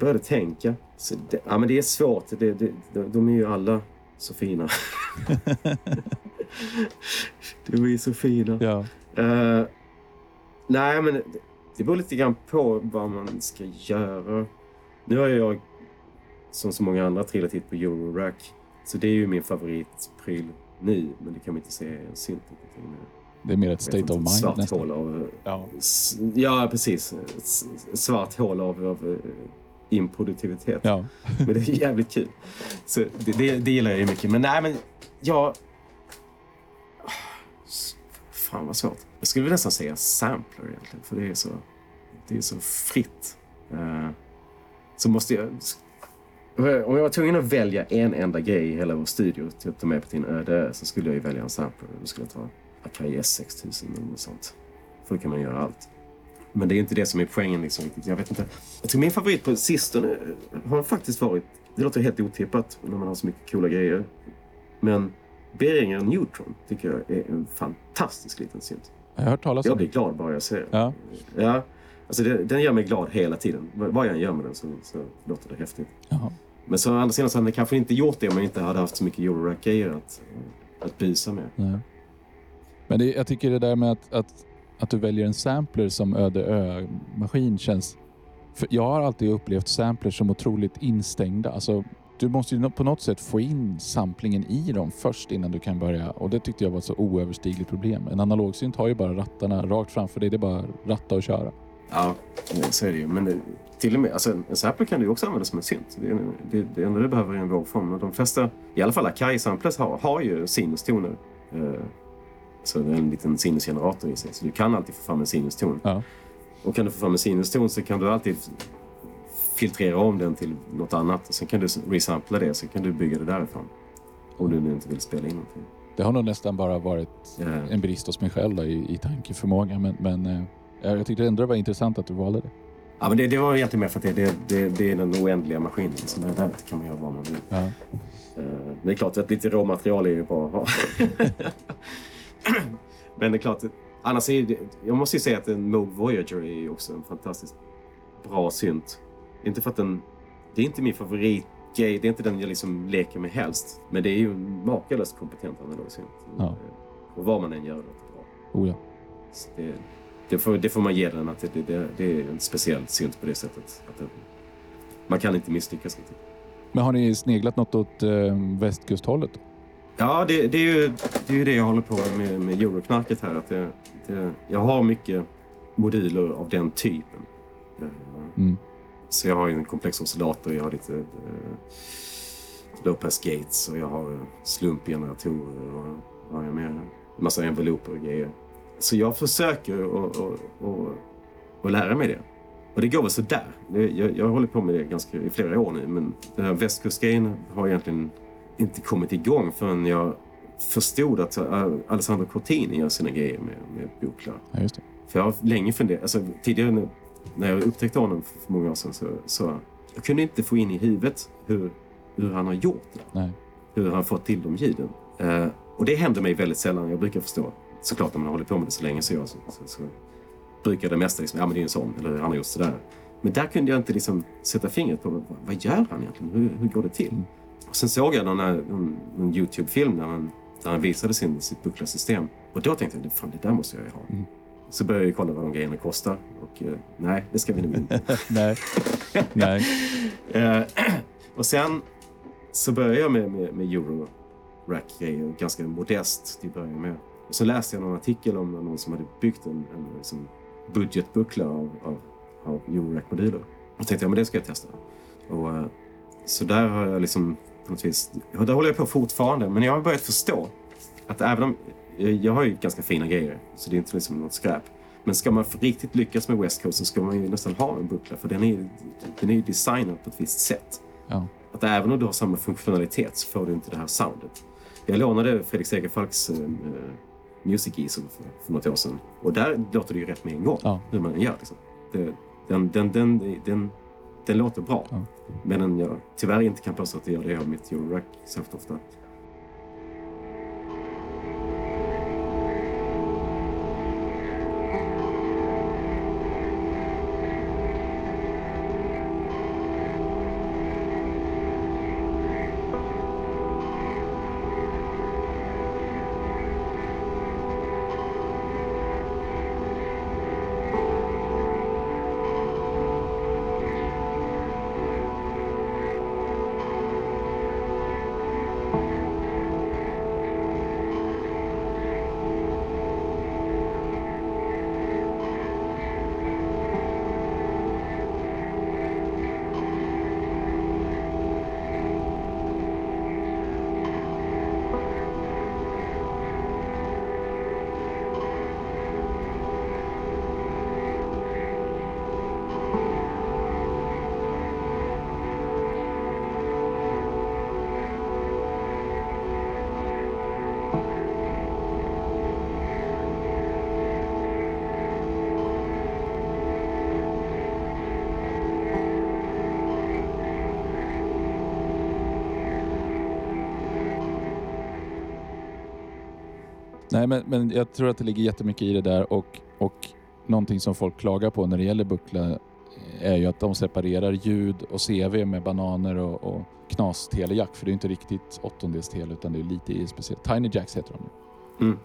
började tänka. Så det, ja, men det är svårt. Det, det, de, de är ju alla så fina. de är så fina. Ja. Eh, nej, men det, beror lite grann på vad man ska göra. Nu har jag, som så många andra, trillat hit på Eurorack. Så det är ju min favoritpryl nu, men det kan man inte säga är en synt. Det är mer ett state of mind svart nästan. hål av... Ja. s- Ja, precis. Ett svart hål av, av eh, improduktivitet. Ja. Men det är jävligt kul. Så det, det, det gillar jag ju mycket. Men nej, men jag... Fan vad svårt. Jag skulle nästan säga sampler egentligen. För det är så, det är så fritt. Eh, så måste jag... Om jag var tvungen att välja en enda grej i hela vår studio till att ta med på en öde så skulle jag ju välja en sampler. Då skulle jag ta Akai S6000 eller något sånt. För då kan man göra allt. Men det är inte det som är poängen. Liksom. Jag vet inte. Jag tror min favorit på sistone har faktiskt varit, det låter helt otippat när man har så mycket coola grejer. Men Behringer Neutron tycker jag är en fantastisk liten synt. Jag har hört talas Jag om blir det. glad bara jag ser den. Ja. Ja, alltså det, den gör mig glad hela tiden. Vad jag än gör med den så, så låter det häftigt. Jaha. Men så å andra sidan så hade den kanske inte gjort det om jag inte hade haft så mycket Eurorack-grejer att, att busa med. Nej. Men det, jag tycker det där med att, att, att du väljer en sampler som öde ö-maskin känns... För jag har alltid upplevt samplers som otroligt instängda. Alltså, du måste ju på något sätt få in samplingen i dem först innan du kan börja. Och det tyckte jag var ett så oöverstigligt problem. En analogsynt har ju bara rattarna rakt framför dig. Det är bara ratta och köra. Ja, så är det ju. Men det- till och med, alltså en sampler kan du ju också använda som en synt. Det, det, det enda du behöver är en vågform. Och de flesta, i alla fall Akai samplers har, har ju sinustoner. Eh, så det är en liten sinusgenerator i sig. Så du kan alltid få fram en sinuston. Ja. Och kan du få fram en sinuston så kan du alltid filtrera om den till något annat. Och sen kan du resampla det, så kan du bygga det därifrån. Om du nu inte vill spela in någonting. Det har nog nästan bara varit Ja. en brist hos mig själv då, i, i tankeförmåga. Men, men eh, jag tyckte ändå det var intressant att du valde det. Ja, men det, det var egentligen mer för att det, det, det, det är den oändliga maskinen. Så där, där kan man göra vad man vill. Ja. Eh, det är klart att lite råmaterial är ju bra att ha. Men det är klart, annars är det, jag måste ju säga att en Moog Voyager är också en fantastiskt bra synt. Inte för att den, det är inte min favoritgrej, det är inte den jag liksom leker med helst. Men det är ju en makalöst kompetent analog synt. Ja. Och vad man än gör låter bra. Oh ja. Det, det, får, det får man ge den, att det, det, det är en speciell synt på det sättet. Att det, man kan inte misslyckas riktigt. Men har ni sneglat något åt eh, västkusthållet? då? Ja, det, det, är ju, det är ju det jag håller på med med Euroknarket här. Att det, det, jag har mycket moduler av den typen. Eh, Mm. Så jag har ju en komplex oscillator, jag har lite low pass gates och jag har eh, slumpgeneratorer och vad har jag mer? En massa enveloper och grejer. Så jag försöker att och, och, och lära mig det. Och det går väl sådär. Det- Jag, jag håller på med det ganska, i flera år nu men den här västkustgrejen har egentligen inte kommit igång förrän jag förstod att Alessandro Cortini gör sina grejer med, med boklar. Ja, just det. För jag har länge funderat, alltså tidigare när- jag upptäckte honom för många år sedan så, så jag kunde inte få in i huvudet hur, hur han har gjort det. Nej. Hur han har fått till de ljuden. Eh, och det händer mig väldigt sällan. Jag brukar förstå, såklart när man har hållit på med det så länge så, jag, så, så, så brukar det mesta liksom, ja men det är en sån, eller han har gjort sådär. Men där kunde jag inte liksom sätta fingret på vad, vad gör han egentligen? Hur, hur går det till? Och sen såg jag någon, här- någon, någon Youtube-film där han Där han visade sin, sitt bucklasystem. Och då tänkte jag, fan det där måste jag ju ha. Mm. Så började jag kolla vad de grejerna kostar. Och eh, nej, det ska vi nog inte. Nej. Nej. Eh, och sen så började jag med, med, med Euro-rack-grejer, ganska modest till att börja med. Och så läste jag någon artikel om någon som hade byggt en, en liksom budgetbuckla av, av, av Euro-rack-moduler. Och tänkte jag, men det ska jag testa. Och, eh, så där har jag liksom på något vis, ja, där håller jag på fortfarande, men jag har börjat förstå att även om, jag, jag har ju ganska fina grejer, så det är inte liksom något skräp. Men ska man riktigt lyckas med West Coast så ska man ju nästan ha en buckla för den är, den är ju designad på ett visst sätt. Ja. Att även om du har samma funktionalitet så får du inte det här soundet. Jag lånade Fredrik Segerfalks uh, Music Easel för, för något år sedan. Och där låter det ju rätt med en gång Ja. hur man gör. Liksom. Det, den, den, den, den, den låter bra. Ja. Men jag tyvärr inte kan påstå att det gör det av mitt Eurorack särskilt ofta. Nej, men, men jag tror att det ligger jättemycket i det där och, och någonting som folk klagar på när det gäller buckla är ju att de separerar ljud och CV med bananer och, och knas-telejack. För det är inte riktigt åttondels-tele utan det är lite i speciellt. Tiny Jacks heter de. nu. Mm.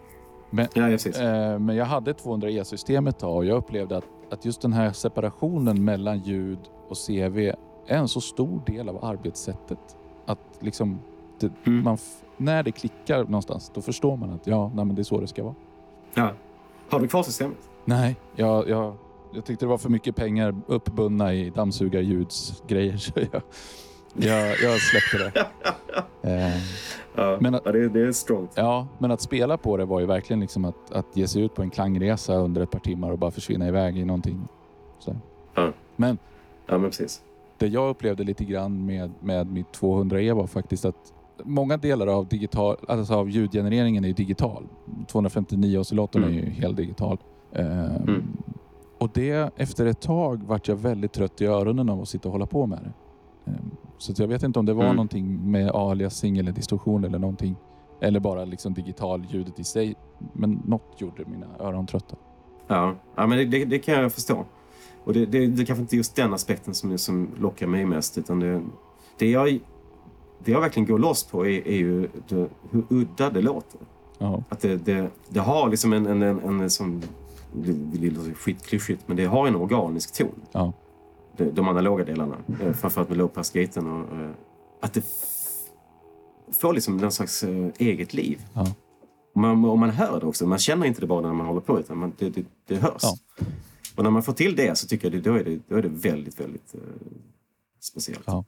Men, Ja, eh, men jag hade 200E-system ett tag och jag upplevde att, att just den här separationen mellan ljud och CV är en så stor del av arbetssättet. Att liksom, det, Mm. man, när det klickar någonstans, då förstår man att ja, nej, men det är så det ska vara. Ja. Har du kvar systemet? Nej, jag, jag, jag tyckte det var för mycket pengar uppbundna i dammsugarljudsgrejer så jag, jag, jag släppte det. Eh, Ja, Men att- ja det, det är strongt. ja, men att spela på det var ju verkligen liksom att, att ge sig ut på en klangresa under ett par timmar och bara försvinna iväg i någonting. Så. Ja. Men Ja, men precis. det jag upplevde lite grann med, med mitt 200E var faktiskt att många delar av, digital, alltså av ljudgenereringen är digital. 259-oscillatorn Mm. är ju helt digital. Eh, Mm. Och det, efter ett tag vart jag väldigt trött i öronen av att sitta och hålla på med det. Eh, Så jag vet inte om det var Mm. någonting med aliasing eller distorsion eller någonting. Eller bara liksom digitalljudet i sig. Men något gjorde mina öron trötta. Ja, ja men det, det, det kan jag förstå. Och det, det, det är kanske inte just den aspekten som, som lockar mig mest. Utan det, det, jag, det jag verkligen går loss på är, är ju det, hur udda det låter. Ja, Att det, det, det har liksom en, en, en, en som, det, det låter skitklyschigt, men det har en organisk ton. ja, De, de analoga delarna. eh, Framförallt med lowpass-gaten. Och, eh, att det får liksom någon slags eh, eget liv. ja. Man, och man hör det också. Man känner inte det bara när man håller på, utan man, det, det, det hörs. Ja. Och när man får till det så tycker jag det, då, är det, då är det väldigt, väldigt eh, speciellt. Ja.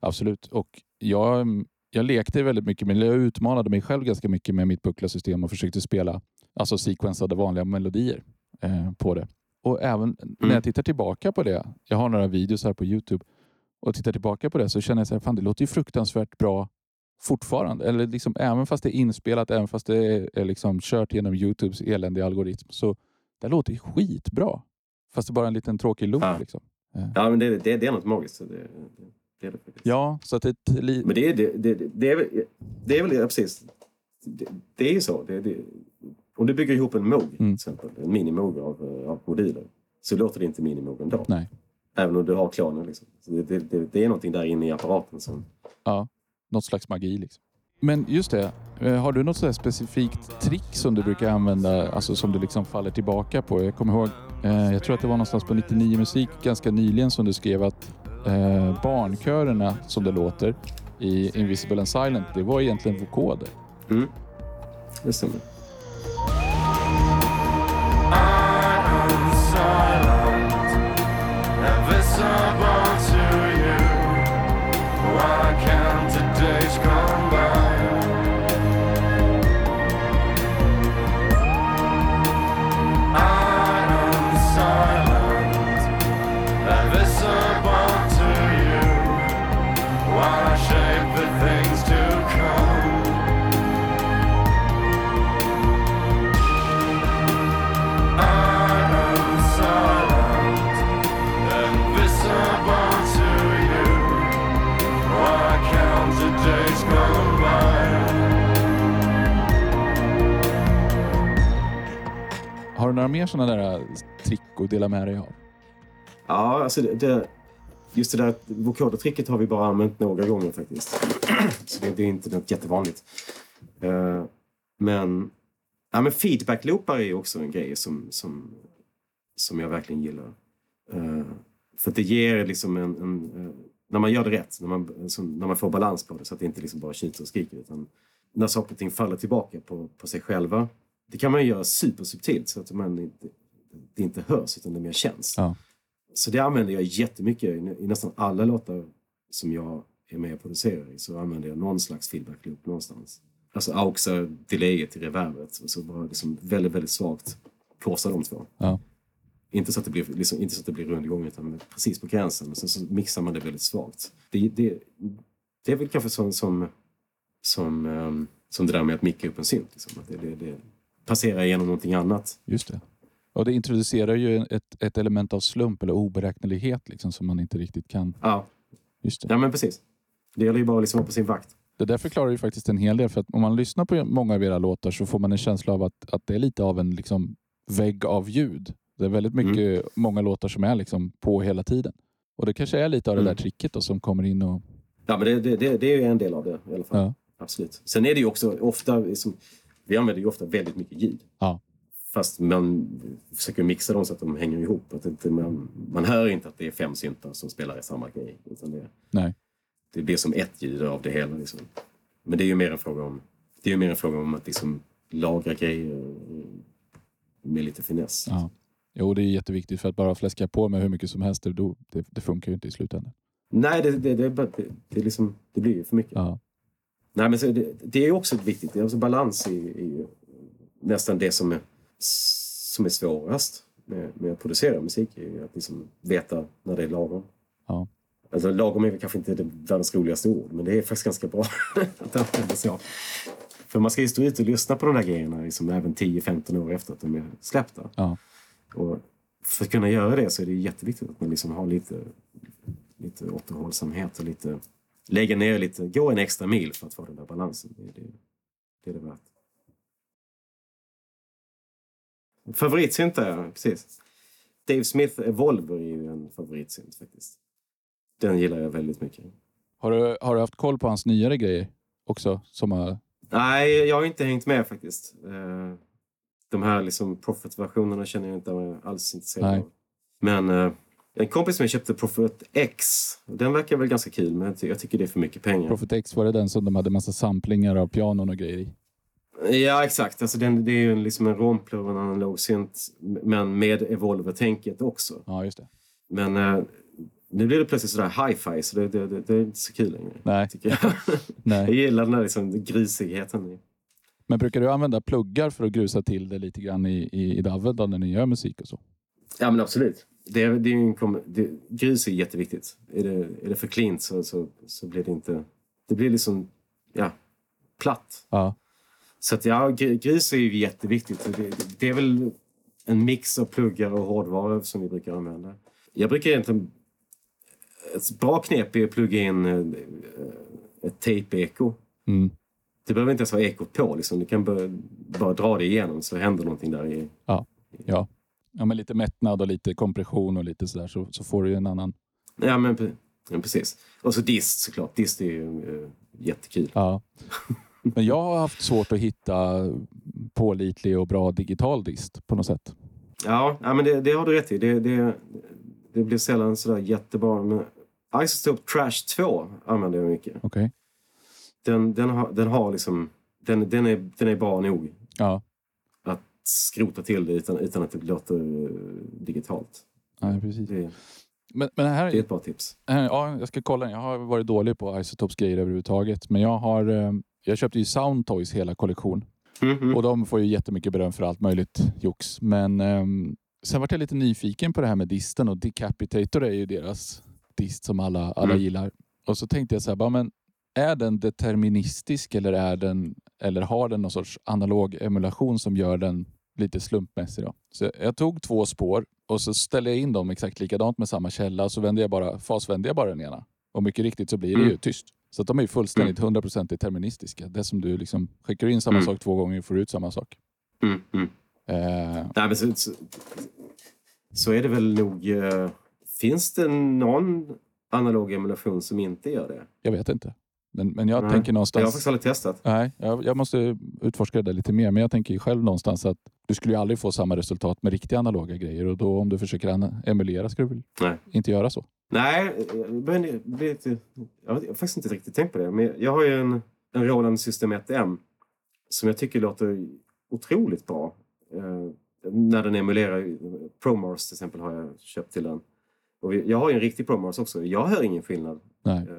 Absolut. Och jag, jag lekte väldigt mycket med, jag utmanade mig själv ganska mycket med mitt bucklasystem och försökte spela alltså sequensade vanliga melodier eh, på det. Och även när jag tittar tillbaka på det, jag har några videos här på Youtube och tittar tillbaka på det så känner jag så här, fan det låter ju fruktansvärt bra fortfarande. Eller liksom, även fast det är inspelat, även fast det är, är liksom kört genom Youtubes eländiga algoritm så det låter ju skitbra. Fast det är bara en liten tråkig loop. Ja. Liksom. Ja, men det, det, det är något magiskt. Det, det, det är det faktiskt. Ja, så att det, li- Men det, är- det, det, det, är väl, det är väl ja, precis. Det, det är ju så. Det, det, om du bygger ihop en till Mm. exempel, en minimoog av, av moduler, så låter det inte minimoog ändå. Nej. Även om du har klonen. Liksom. Det, det, det, är någonting där inne i apparaten som... Ja, något slags magi. Liksom. Men just det, eh, har du något så specifikt trick som du brukar använda, alltså som du liksom faller tillbaka på? Jag kommer ihåg, eh, jag tror att det var någonstans på 99 Musik ganska nyligen som du skrev att eh, barnkörerna, som det låter, i Invisible and Silent, det var egentligen vokoder. Mm. Det stämmer. Du några mer sådana där äh, trick att dela med dig av? Ja, alltså det, det, just det där vokodertricket har vi bara använt några gånger faktiskt. Så det, det är inte något jättevanligt. Uh, men, ja, men feedback-loopar är ju också en grej som, som, som jag verkligen gillar. Uh, för det ger liksom en, en uh, när man gör det rätt, när man, som, när man får balans på det så att det inte liksom bara tjuter och skriker utan när saker och ting faller tillbaka på, på sig själva. Det kan man göra supersubtilt så att man inte, det inte hörs utan det mer känns. Ja. Så det använder jag jättemycket i, i nästan alla låtar som jag är med och producerar i så använder jag någon slags feedback loop någonstans. Alltså auxa delayet i reverbet och så bara liksom väldigt, väldigt svagt korsa de två. Ja. Inte så att det blir, liksom, inte så att det blir rundgång utan precis på gränsen. Och sen så mixar man det väldigt svagt. Det, det, det är väl kanske som, som, som, um, som det där med att micka upp en synt. Liksom. Att det, det, det passerar igenom någonting annat. Just det. Och det introducerar ju ett, ett element av slump eller oberäknelighet liksom, som man inte riktigt kan... Ja, Just det. ja men precis. Det gäller ju bara liksom att vara på sin vakt. Det där förklarar ju faktiskt en hel del. För att om man lyssnar på många av era låtar så får man en känsla av att, att det är lite av en liksom, vägg av ljud. Det är väldigt mycket, många låtar som är liksom på hela tiden. Och det kanske är lite av det Mm. där tricket då, som kommer in och... Ja, men det, det, det, det är ju en del av det i alla fall. Ja. Absolut. Sen är det ju också ofta, liksom, vi använder ju ofta väldigt mycket ljud. Ja. Fast man försöker mixa dem så att de hänger ihop. Att inte, man, man hör inte att det är fem syntar som spelar i samma grej. Utan det, Nej. det blir som ett ljud av det hela. Liksom. Men det är ju mer en fråga om, det är ju mer en fråga om att liksom lagra grejer med lite finess. Ja. Jo, det är jätteviktigt för att bara fläska på med hur mycket som helst, det, det, det funkar ju inte i slutändan. Nej, det, det, det, det, det, liksom, det blir ju för mycket. Ja. Nej, men det, det är ju också viktigt. Är alltså balans i, i nästan det som är, som är svårast med, med att producera musik. Är ju att liksom veta när det är lagom. Ja. Alltså, lagom är kanske inte det världens roligaste ord, men det är faktiskt ganska bra att använda så. För man ska ju stå ut och lyssna på de där grejerna liksom, även 10-15 år efter att de är släppta. Ja. Och för att kunna göra det så är det jätteviktigt att man liksom har lite, lite återhållsamhet och lite... Lägga ner lite, gå en extra mil för att få den där balansen. Det, är det, det är det värt. Favoritsynt är precis. Dave Smith Evolver är ju en favoritsynt faktiskt. Den gillar jag väldigt mycket. Har, du, har du haft koll på hans nyare grejer också? Som har, Nej, jag har inte hängt med faktiskt. Eh, De här liksom Prophet-versionerna känner jag inte alls intresserad av. Men eh, en kompis som jag köpte Prophet X, den verkar väl ganska kul men jag ty- jag tycker det är för mycket pengar. Prophet X, var det den som de hade massa samplingar av pianon och grejer i? Ja, exakt. Alltså den, det är ju en- liksom en rompler och en analog synt men med Evolver-tänket också. Ja, just det. Men eh, nu blir det plötsligt sådär hi-fi så det, det, det, det är inte så kul längre. Nej. Tycker jag. jag Nej. gillar den här liksom grisigheten. Men brukar du använda pluggar för att grusa till det lite grann i, i, i davet då, när ni gör musik och så? Ja, men absolut. Det, är- det är ju en, det, grus är jätteviktigt. Är det, är det för klint så, så, så blir det inte... Det blir liksom, ja, platt. Ja. Så att ja, gr- grus är ju jätteviktigt. Det, det är väl en mix av pluggar och hårdvara som vi brukar använda. Jag brukar egentligen... Ett bra knep är att plugga in eh, ett tape-eko. Mm. Det behöver inte ens vara ekot på. Liksom. Du kan bara, bara dra det igenom så händer någonting där i, Ja. ja. Ja, med lite mättnad och lite kompression och lite sådär så, så får du ju en annan... Ja, men, ja, precis. Och så dist såklart. Dist är ju uh, jättekul. Ja. Men jag har haft svårt att hitta pålitlig och bra digital dist på något sätt. Ja, ja men det, det har du rätt i. Det, det, det blir sällan sådär jättebra. Men Isotope Trash 2 använder jag mycket. Okej. Den, den, har, den har liksom... Den, den, är, den är bra nog Ja, skrota till det utan, utan att det låter eh, digitalt. nej, precis. Det, Men, men här, det är ett bra tips. här, ja, jag ska kolla. Jag har varit dålig på Isotopes grejer överhuvudtaget. Men jag har... eh, Jag köpte ju Soundtoys hela kollektion. Mhm. Och de får ju jättemycket beröm för allt möjligt jox. Men ehm, sen vart jag lite nyfiken på det här med disten och Decapitator är ju deras dist som alla, alla Mm. gillar. Och så tänkte jag så här, bara, men är den deterministisk eller, är den, eller har den någon sorts analog emulation som gör den lite slumpmässig? Då? Så jag tog två spår och så ställde jag in dem exakt likadant med samma källa så vände jag bara, fasvände jag bara den ena. Och mycket riktigt så blir det ju Mm. tyst. Så de är ju fullständigt 100% deterministiska. Det som du liksom skickar in samma Mm. sak två gånger och får ut samma sak. Mm, mm. Eh, Nej, men så, så, så är det väl nog... eh, finns det någon analog emulation som inte gör det? jag vet inte. Men, men jag Nej. tänker Jag har någonstans... faktiskt aldrig testat. Nej, jag, jag måste utforska det där lite mer. Men jag tänker själv någonstans att du skulle ju aldrig få samma resultat med riktiga analoga grejer. Och då om du försöker emulera ska du väl inte göra så? Nej, bli lite... Jag har faktiskt inte riktigt tänkt på det. Men jag har ju en, en Roland System 1M som jag tycker låter otroligt bra. Eh, när den emulerar Promars till exempel har jag köpt till den. Och jag har ju en riktig Promars också. Jag hör ingen skillnad. Nej. Eh,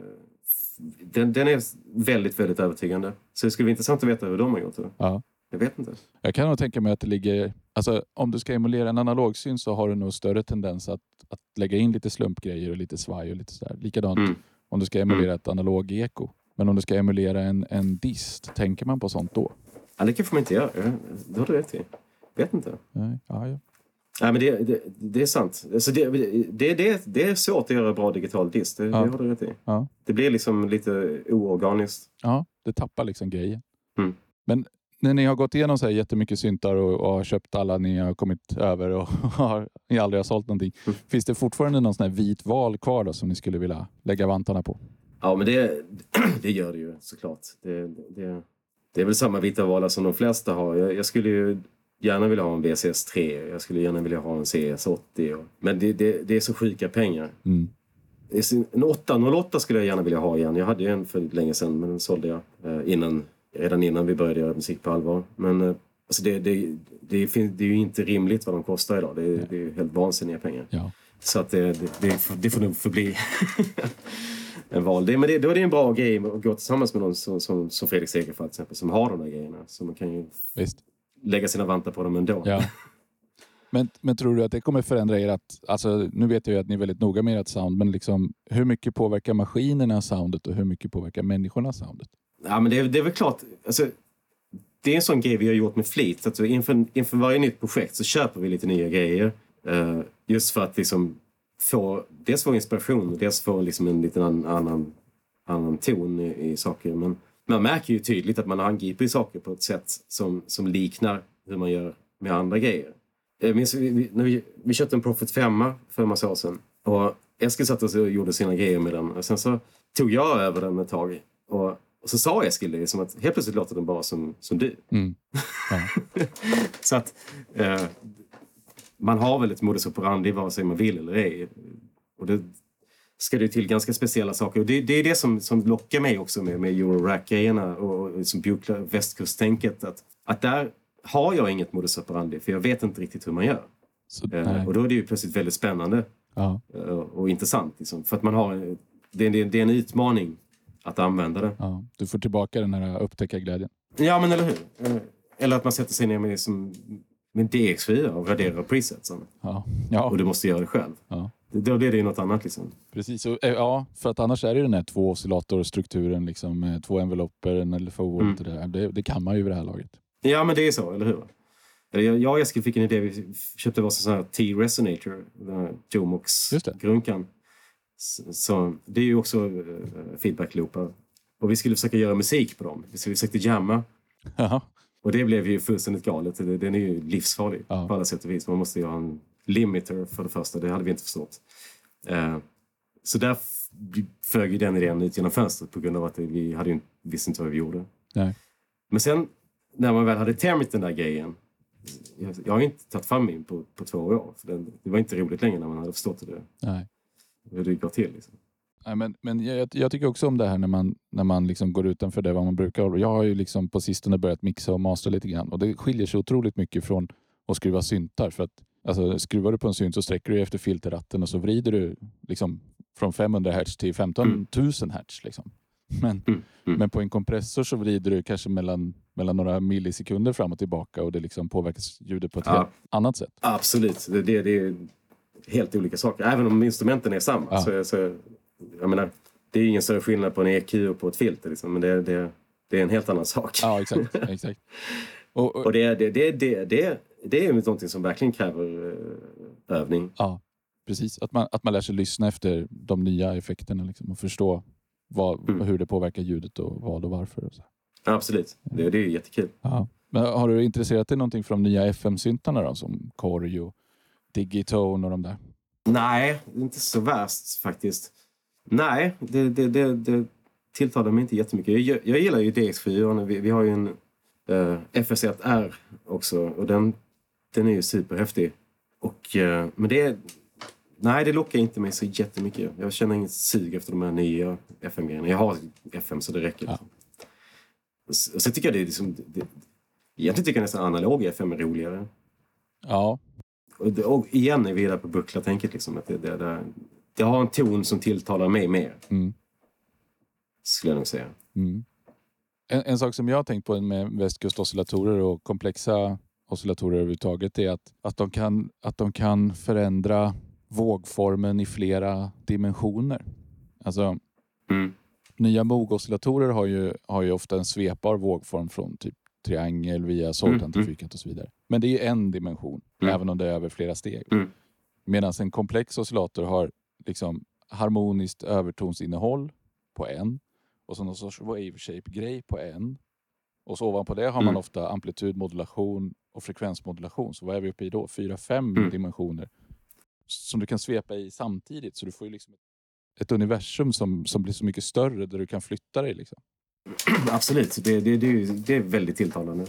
Den, den är väldigt, väldigt övertygande. Så det skulle vara intressant att veta hur de har gjort det. Ja. Jag vet inte. Jag kan nog tänka mig att det ligger... Alltså, om du ska emulera en analogsyn så har du nog större tendens att, att lägga in lite slumpgrejer och lite svaj och lite sådär. Likadant Mm. om du ska emulera ett analog eko. Men om du ska emulera en, en dist, tänker man på sånt då? Ja, det kanske man inte gör. Ja, Det har du rätt i. Vet inte. Nej, ja, ja. Nej, men det, det, det är sant. Alltså det, det, det, det är svårt att göra bra digital disk. Det, Ja. det har du rätt i. Ja. Det blir liksom lite oorganiskt. ja, det tappar liksom grejen. Mm. Men när ni har gått igenom så här jättemycket syntar och, och har köpt alla ni har kommit över och har, ni aldrig har sålt någonting. Mm. Finns det fortfarande någon sån här vit val kvar då, som ni skulle vilja lägga vantarna på? Ja, men det, det gör det ju såklart. Det, det, det är väl samma vita valar som de flesta har. Jag, jag skulle ju gärna vilja ha en VCS 3. Jag skulle gärna vilja ha en CS 80. Och, men det, det, det är så sjuka pengar. Mm. En 808 skulle jag gärna vilja ha igen. Jag hade ju en för länge sedan, men den sålde jag eh, innan, redan innan vi började göra musik på allvar. Men eh, alltså det, det, det, fin- det är ju inte rimligt vad de kostar idag. Det, är- det är helt vansinniga pengar. Ja. Så att det, det, det, får- det får nog förbli en val. Det, men det, då är det en bra grej att gå tillsammans med någon som, som, som Fredrik Segerfeldt till exempel, som har de där grejerna. Så man kan ju Visst. Lägga sina vantar på dem ändå. Ja. Men, men tror du att det kommer förändra er? Att, alltså, nu vet jag ju att ni är väldigt noga med ert sound, men liksom, hur mycket påverkar maskinerna soundet och hur mycket påverkar människorna soundet? Ja, men det, är- det är väl klart. Alltså, det är en sån grej vi har gjort med flit. Vi inför, inför varje nytt projekt så köper vi lite nya grejer. Eh, just för att liksom få, dels få inspiration och dels få liksom en liten an, annan, annan ton i, i saker. Men man märker ju tydligt att man angriper saker på ett sätt som, som liknar hur man gör med andra grejer. Jag minns, vi, vi, när vi, vi köpte en Profit 5 för en massa år sedan. Och Eskil satt och gjorde sina grejer med den. Och sen så tog jag över den ett tag. Och, och så sa Eskil det, som att helt plötsligt låter den bara som, som du. Mm. Ja. Så att eh, man har väl ett modus operandi vare sig man vill eller ej. Och det ska det till ganska speciella saker. Och det, det är det som, som lockar mig också med, med Eurorack-grejerna och, och som Bjukla, västkusttänket. Att, att där har jag inget modus operandi för jag vet inte riktigt hur man gör. Så, Eh, och då är det ju plötsligt väldigt spännande Ja. eh, och intressant. Liksom. För att man har, det, är- det är en utmaning att använda det. Ja. Du får tillbaka den här upptäckarglädjen. Ja, men eller hur? Eh, Eller att man sätter sig ner med, som, med DX4 och raderar presetsen. Ja. Ja. Och du måste göra det själv. Ja. Det- Då blir det ju något annat. Liksom. Precis, och, eh, ja, för att annars är det den här två oscillatorstrukturen, liksom, med två enveloper, en LFO och Mm. lite det där. Det, det kan man ju vid det här laget. Ja, men det är så, eller hur? Jag och Eskil fick en idé. Vi köpte varsin sån här T-resonator. Jomox-grunkan. Så, så det är ju också uh, feedback-loopar. Och vi skulle försöka göra musik på dem. Vi skulle försöka jamma. Jaha. Och det blev ju fullständigt galet. Den är ju livsfarlig Ja. på alla sätt och vis. Man måste ju ha en limiter för det första. Det hade vi inte förstått. Eh, så där flög ju den idén ut genom fönstret på grund av att vi hade ju, inte- visste inte vad vi gjorde. Nej. Men sen när man väl hade tämjt den där grejen. Jag, jag har inte tagit fram min på, på två år. För den, det var inte roligt längre när man hade förstått det, Nej. hur det går till. Liksom. Nej, men men jag, jag tycker också om det här när man, när man liksom går utanför det vad man brukar. Jag har ju liksom på sistone börjat mixa och mastra lite grann och det skiljer sig otroligt mycket från att skruva syntar. För att, alltså, skruvar du på en synt så sträcker du efter filterratten och så vrider du liksom från 500 Hz till 15 000 Hz. Liksom. Men, Mm, mm. men på en kompressor så vrider du kanske mellan, mellan några millisekunder fram och tillbaka och det liksom påverkas ljudet på ett Ja. helt annat sätt. Absolut, det, det, det är helt olika saker. Även om instrumenten är samma. Ja. Så, så, jag menar, det är ingen större skillnad på en EQ och på ett filter. Liksom, men det, det, det är en helt annan sak. Ja, exakt. exakt. Och, och, Och det, det, det, det, det, det är någonting som verkligen kräver eh, övning. Ja, precis. Att man, att man lär sig lyssna efter de nya effekterna liksom, och förstå vad, Mm. hur det påverkar ljudet och vad och varför. Och så. Absolut, det, det är jättekul. Ja. Men har du intresserat dig någonting för de nya FM-syntarna? Som Korg och Digitone och de där? Nej, inte så värst faktiskt. Nej, det, det, det, det tilltalar mig inte jättemycket. Jag, jag gillar ju DX4. Vi, vi har ju en uh, FS1R också och den, den är ju superhäftig. Och, eh, men det, nej, det lockar inte mig så jättemycket. Jag känner inget sug efter de här nya FM-grejerna. Jag har FM så det räcker. Ja. Liksom. Och så tycker jag det är liksom... Det, egentligen tycker jag nästan analog FM är roligare. Ja, Och, och igen är vi där på buckla-tänket. Liksom, att det, det, det, det har en ton som tilltalar mig mer, mm. skulle jag nog säga. Mm. En, en sak som jag har tänkt på med västkustoscillatorer och komplexa oscillatorer överhuvudtaget är att, att, de kan, att de kan förändra vågformen i flera dimensioner. Alltså, Mm. nya Moog-oscillatorer har ju, har ju ofta en svepbar vågform från typ triangel via soltant Mm, och så vidare. Men det är en dimension, Mm. även om det är över flera steg. Mm. Medan en komplex oscillator har liksom harmoniskt övertonsinnehåll på en och så någon sorts wave shape-grej på en. Och så ovanpå det har man Mm. ofta amplitudmodulation och frekvensmodulation. Så vad är vi uppe i då? Fyra, fem Mm. dimensioner som du kan svepa i samtidigt. Så du får ju liksom ett, universum som, som blir så mycket större där du kan flytta dig. Liksom. Absolut, det, det, det, det är väldigt tilltalande.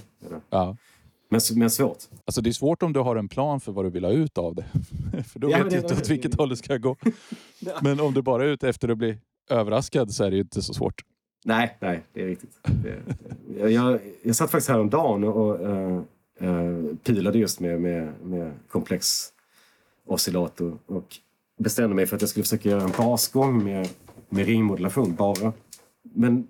Ja. Men, men svårt. Alltså det är svårt om du har en plan för vad du vill ha ut av det. för då Ja, vet du inte åt vilket håll det ska gå. Men om du bara är ute efter att bli överraskad så är det ju inte så svårt. Nej, nej, det är riktigt. Det, jag, jag, jag satt faktiskt häromdagen och, och uh, pilade just med, med, med komplex oscillator och bestämde mig för att jag skulle försöka göra en basgång med, med ringmodulation bara. Men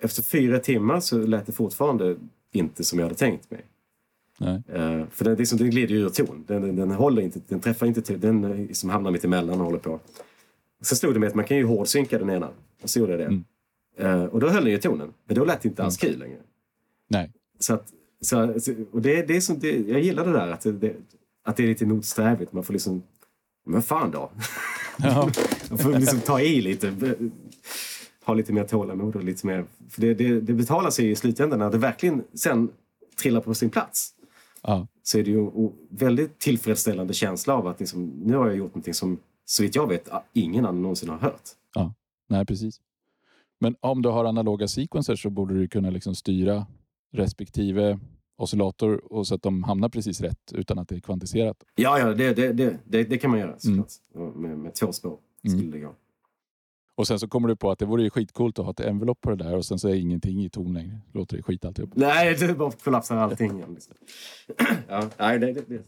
efter fyra timmar så lät det fortfarande inte som jag hade tänkt mig. Nej. Eh, för den, liksom, den glider ju ur ton. Den, den, den, håller inte, den träffar inte till. Den eh, liksom hamnar mitt emellan och håller på. Så stod det med att man kan ju hårdsynka den ena. Och så gjorde jag det. Mm. Eh, och då höll den ju tonen. Men då lät det inte alls kul längre. Nej. Så att, så, och det, det är som det, jag gillar det där att det, att det är lite motsträvigt. Man får liksom, men fan då. Ja. Man får liksom ta i lite. Ha lite mer tålamod och lite mer. För det, det, det betalar sig i slutändan när det verkligen sen trillar på sin plats Ja. så är det ju en väldigt tillfredsställande känsla av att liksom, nu har jag gjort någonting som så vitt jag vet ingen annan någonsin har hört. Nej, precis. Men om du har analoga sequencer så borde du kunna liksom styra respektive oscillator och så att de hamnar precis rätt utan att det är kvantiserat. Ja, ja, det, det, det, det, kan man göra såklart. Med, med två spår skulle Mm. det gå. Och sen så kommer du på att det vore ju skitcoolt att ha ett envelope på det där och sen så är ingenting i ton längre. Låter det skit alltihop. Nej, det bara kollapsar allting. Liksom. ja, nej, det, det,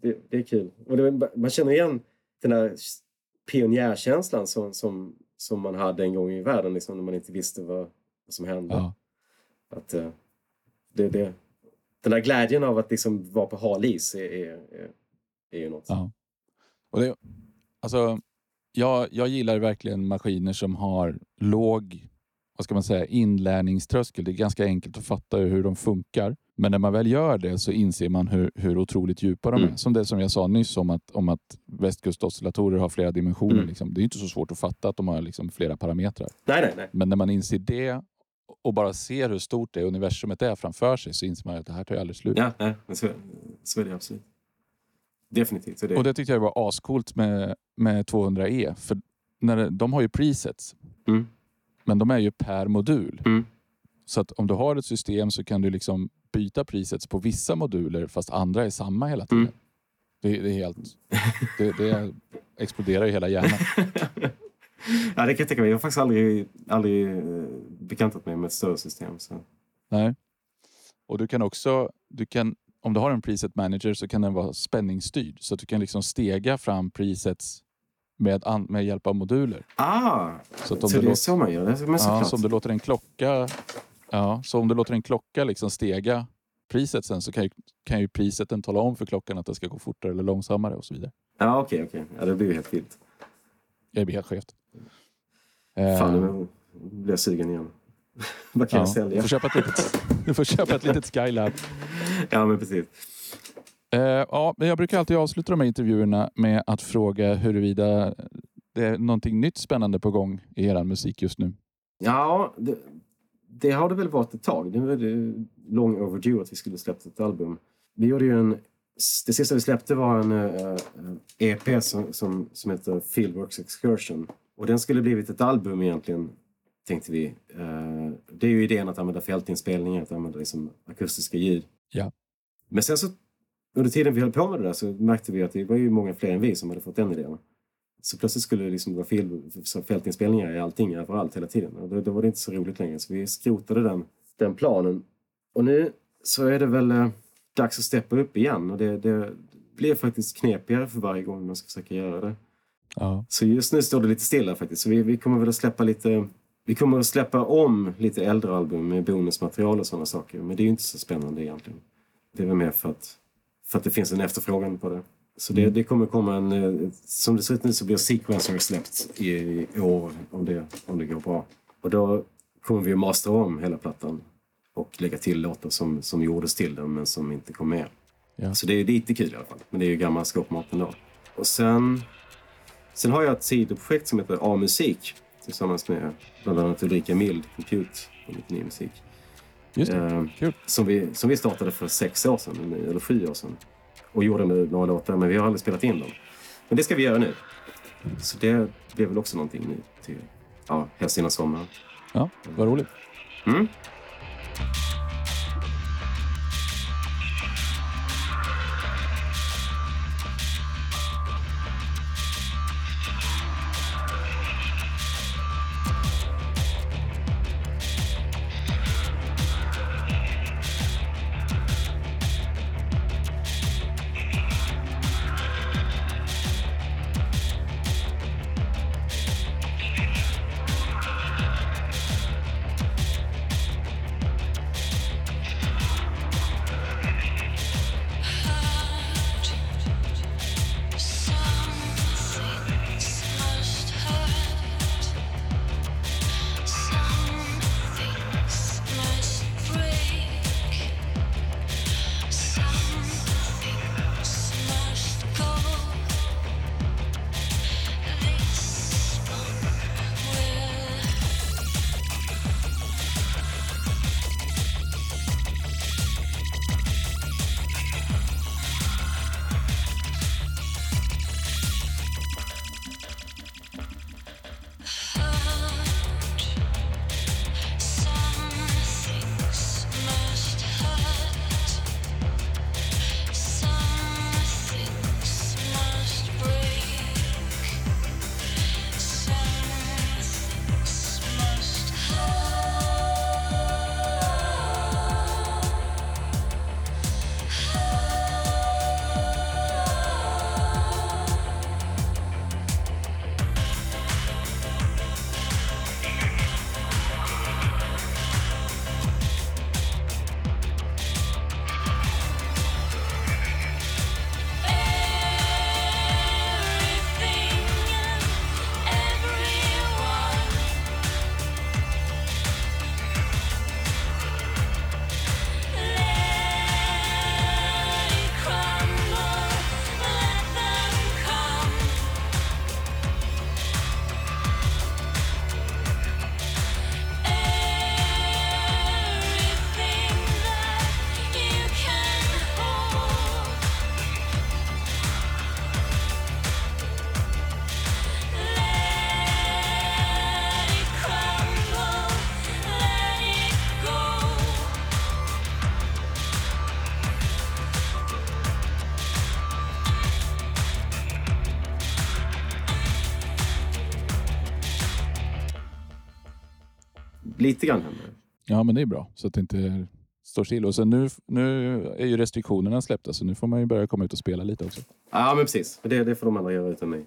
det, det, är kul. Och man känner igen den där pionjärkänslan som, som, som man hade en gång i världen liksom, när man inte visste vad, vad som hände. Ja. Att, eh, det, det, den där glädjen av att liksom vara på hal is är, är, är, är ju något. Ja. Och det, alltså, jag, jag gillar verkligen maskiner som har låg vad ska man säga, inlärningströskel. Det är ganska enkelt att fatta hur de funkar. Men när man väl gör det så inser man hur, hur otroligt djupa de är. Mm. Som det som jag sa nyss om att, om att västkustoscillatorer har flera dimensioner. Mm. Liksom. Det är inte så svårt att fatta att de har liksom flera parametrar. Nej, nej, nej. Men när man inser det och bara ser hur stort det universumet är framför sig så inser man att det här tar ju aldrig slut. Ja, nej så, så är det absolut. Definitivt. Så det, Och det tyckte jag var ascoolt med, med 200E. För när det, de har ju presets, mm, men de är ju per modul. mm, Så att om du har ett system så kan du liksom byta priset på vissa moduler fast andra är samma hela tiden. Mm. Det, det är helt... Det, det exploderar i hela hjärnan. ja, det kan jag tänka mig. Jag har faktiskt aldrig, aldrig eh, bekantat mig med ett större system. Så. Nej. Och du kan också, du kan, om du har en preset manager så kan den vara spänningsstyrd. Så att du kan liksom stega fram presets med, an, med hjälp av moduler. Ah, Så, så det är så man gör det? Men ja, så om du låter en klocka ja, så om du låter en klocka liksom stega presetsen så kan ju, kan ju preseten tala om för klockan att det ska gå fortare eller långsammare och så vidare. Ja, okej, okej. Ja, det blir ju helt vilt. Det blir helt skevt. Fan, Eh, nu blir jag sugen igen. Vad kan ja, jag du, sälja? får köpa ett litet, du får köpa ett litet Skylab. Ja, men precis. Eh, ja, men jag brukar alltid avsluta de här intervjuerna med att fråga huruvida det är någonting nytt spännande på gång i er musik just nu. Ja, det, det har det väl varit ett tag. Nu är det long overdue att vi skulle släppt ett album. Vi gjorde ju en... Det sista vi släppte var en uh, EP som, som, som heter Fieldworks Excursion. Och den skulle blivit ett album egentligen, tänkte vi. Eh, det är ju idén att använda fältinspelningar, att använda liksom akustiska ljud. Ja. Men sen så, under tiden vi höll på med det där så märkte vi att det var ju många fler än vi som hade fått den idén. Så plötsligt skulle det liksom vara fältinspelningar i allting, överallt, hela tiden. Och då, då var det inte så roligt längre. Så vi skrotade den, den planen. Och nu så är det väl eh, dags att steppa upp igen. Och det, det blir faktiskt knepigare för varje gång man ska försöka göra det. Ja. Så just nu står det lite stilla faktiskt. Så vi, vi kommer väl att släppa lite... Vi kommer att släppa om lite äldre album med bonusmaterial och sådana saker. Men det är ju inte så spännande egentligen. Det är väl mer för att, för att det finns en efterfrågan på det. Så det, det kommer komma en... eh, Som det ser ut nu så blir Sequencer släppt i, i år om det, om det går bra. Och då kommer vi att mastra om hela plattan och lägga till låtar som, som gjordes till den men som inte kom med. Ja. Så det är lite kul i alla fall. Men det är ju gammal skåpmat ändå. Och sen, sen har jag ett sidoprojekt som heter A-musik tillsammans med bland annat Ulrika Mild, Compute och lite ny musik. Just det. Eh, Kul. som, vi, som vi startade för sex år sedan, eller- eller sju år sedan. Och gjorde med några låtar, men vi har aldrig spelat in dem. Men det ska vi göra nu. Så det blir väl också någonting nu till, ja, helst innan sommaren. Ja, vad roligt. Mm? Thank you. Lite grann händer. Ja, men det är bra så att det inte står still. Och sen nu, nu är ju restriktionerna släppta så nu får man ju börja komma ut och spela lite också. Ja, men precis. Det, det får de andra göra utan mig.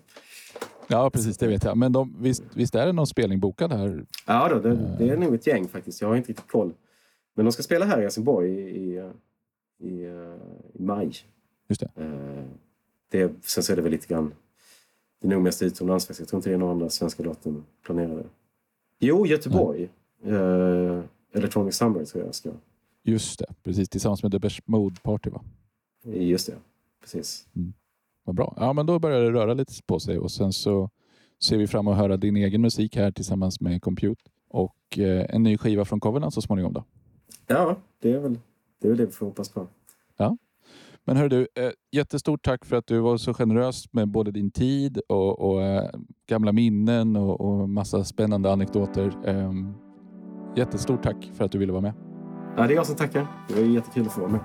Ja, precis. Det vet jag. Men de, visst, visst är det någon spelning bokad här? Ja, då, det, det är nog ett gäng faktiskt. Jag har inte riktigt koll. Men de ska spela här i Helsingborg i, i, i, i maj. Just det. Eh, det. Sen så är det väl lite grann... Det är nog mest utomlands faktiskt. Jag tror inte det är några andra svenska datum planerade. Jo, Göteborg. Eh, Electronic Summer tror jag ska. Just det, precis. Tillsammans med Depeche Mode Party va? Just det, precis. Vad bra. Ja, men då börjar det röra lite på sig och sen så ser vi fram emot att höra din egen musik här tillsammans med Compute och eh, en ny skiva från Covenant så småningom då. Ja, det är väl det, är väl det vi får hoppas på. Men hör du, eh, jättestort tack för att du var så generös med både din tid och, och eh, gamla minnen och, och massa spännande anekdoter. Jättestort tack för att du ville vara med. Ja, det är jag som tackar. Det var jättekul att få vara med.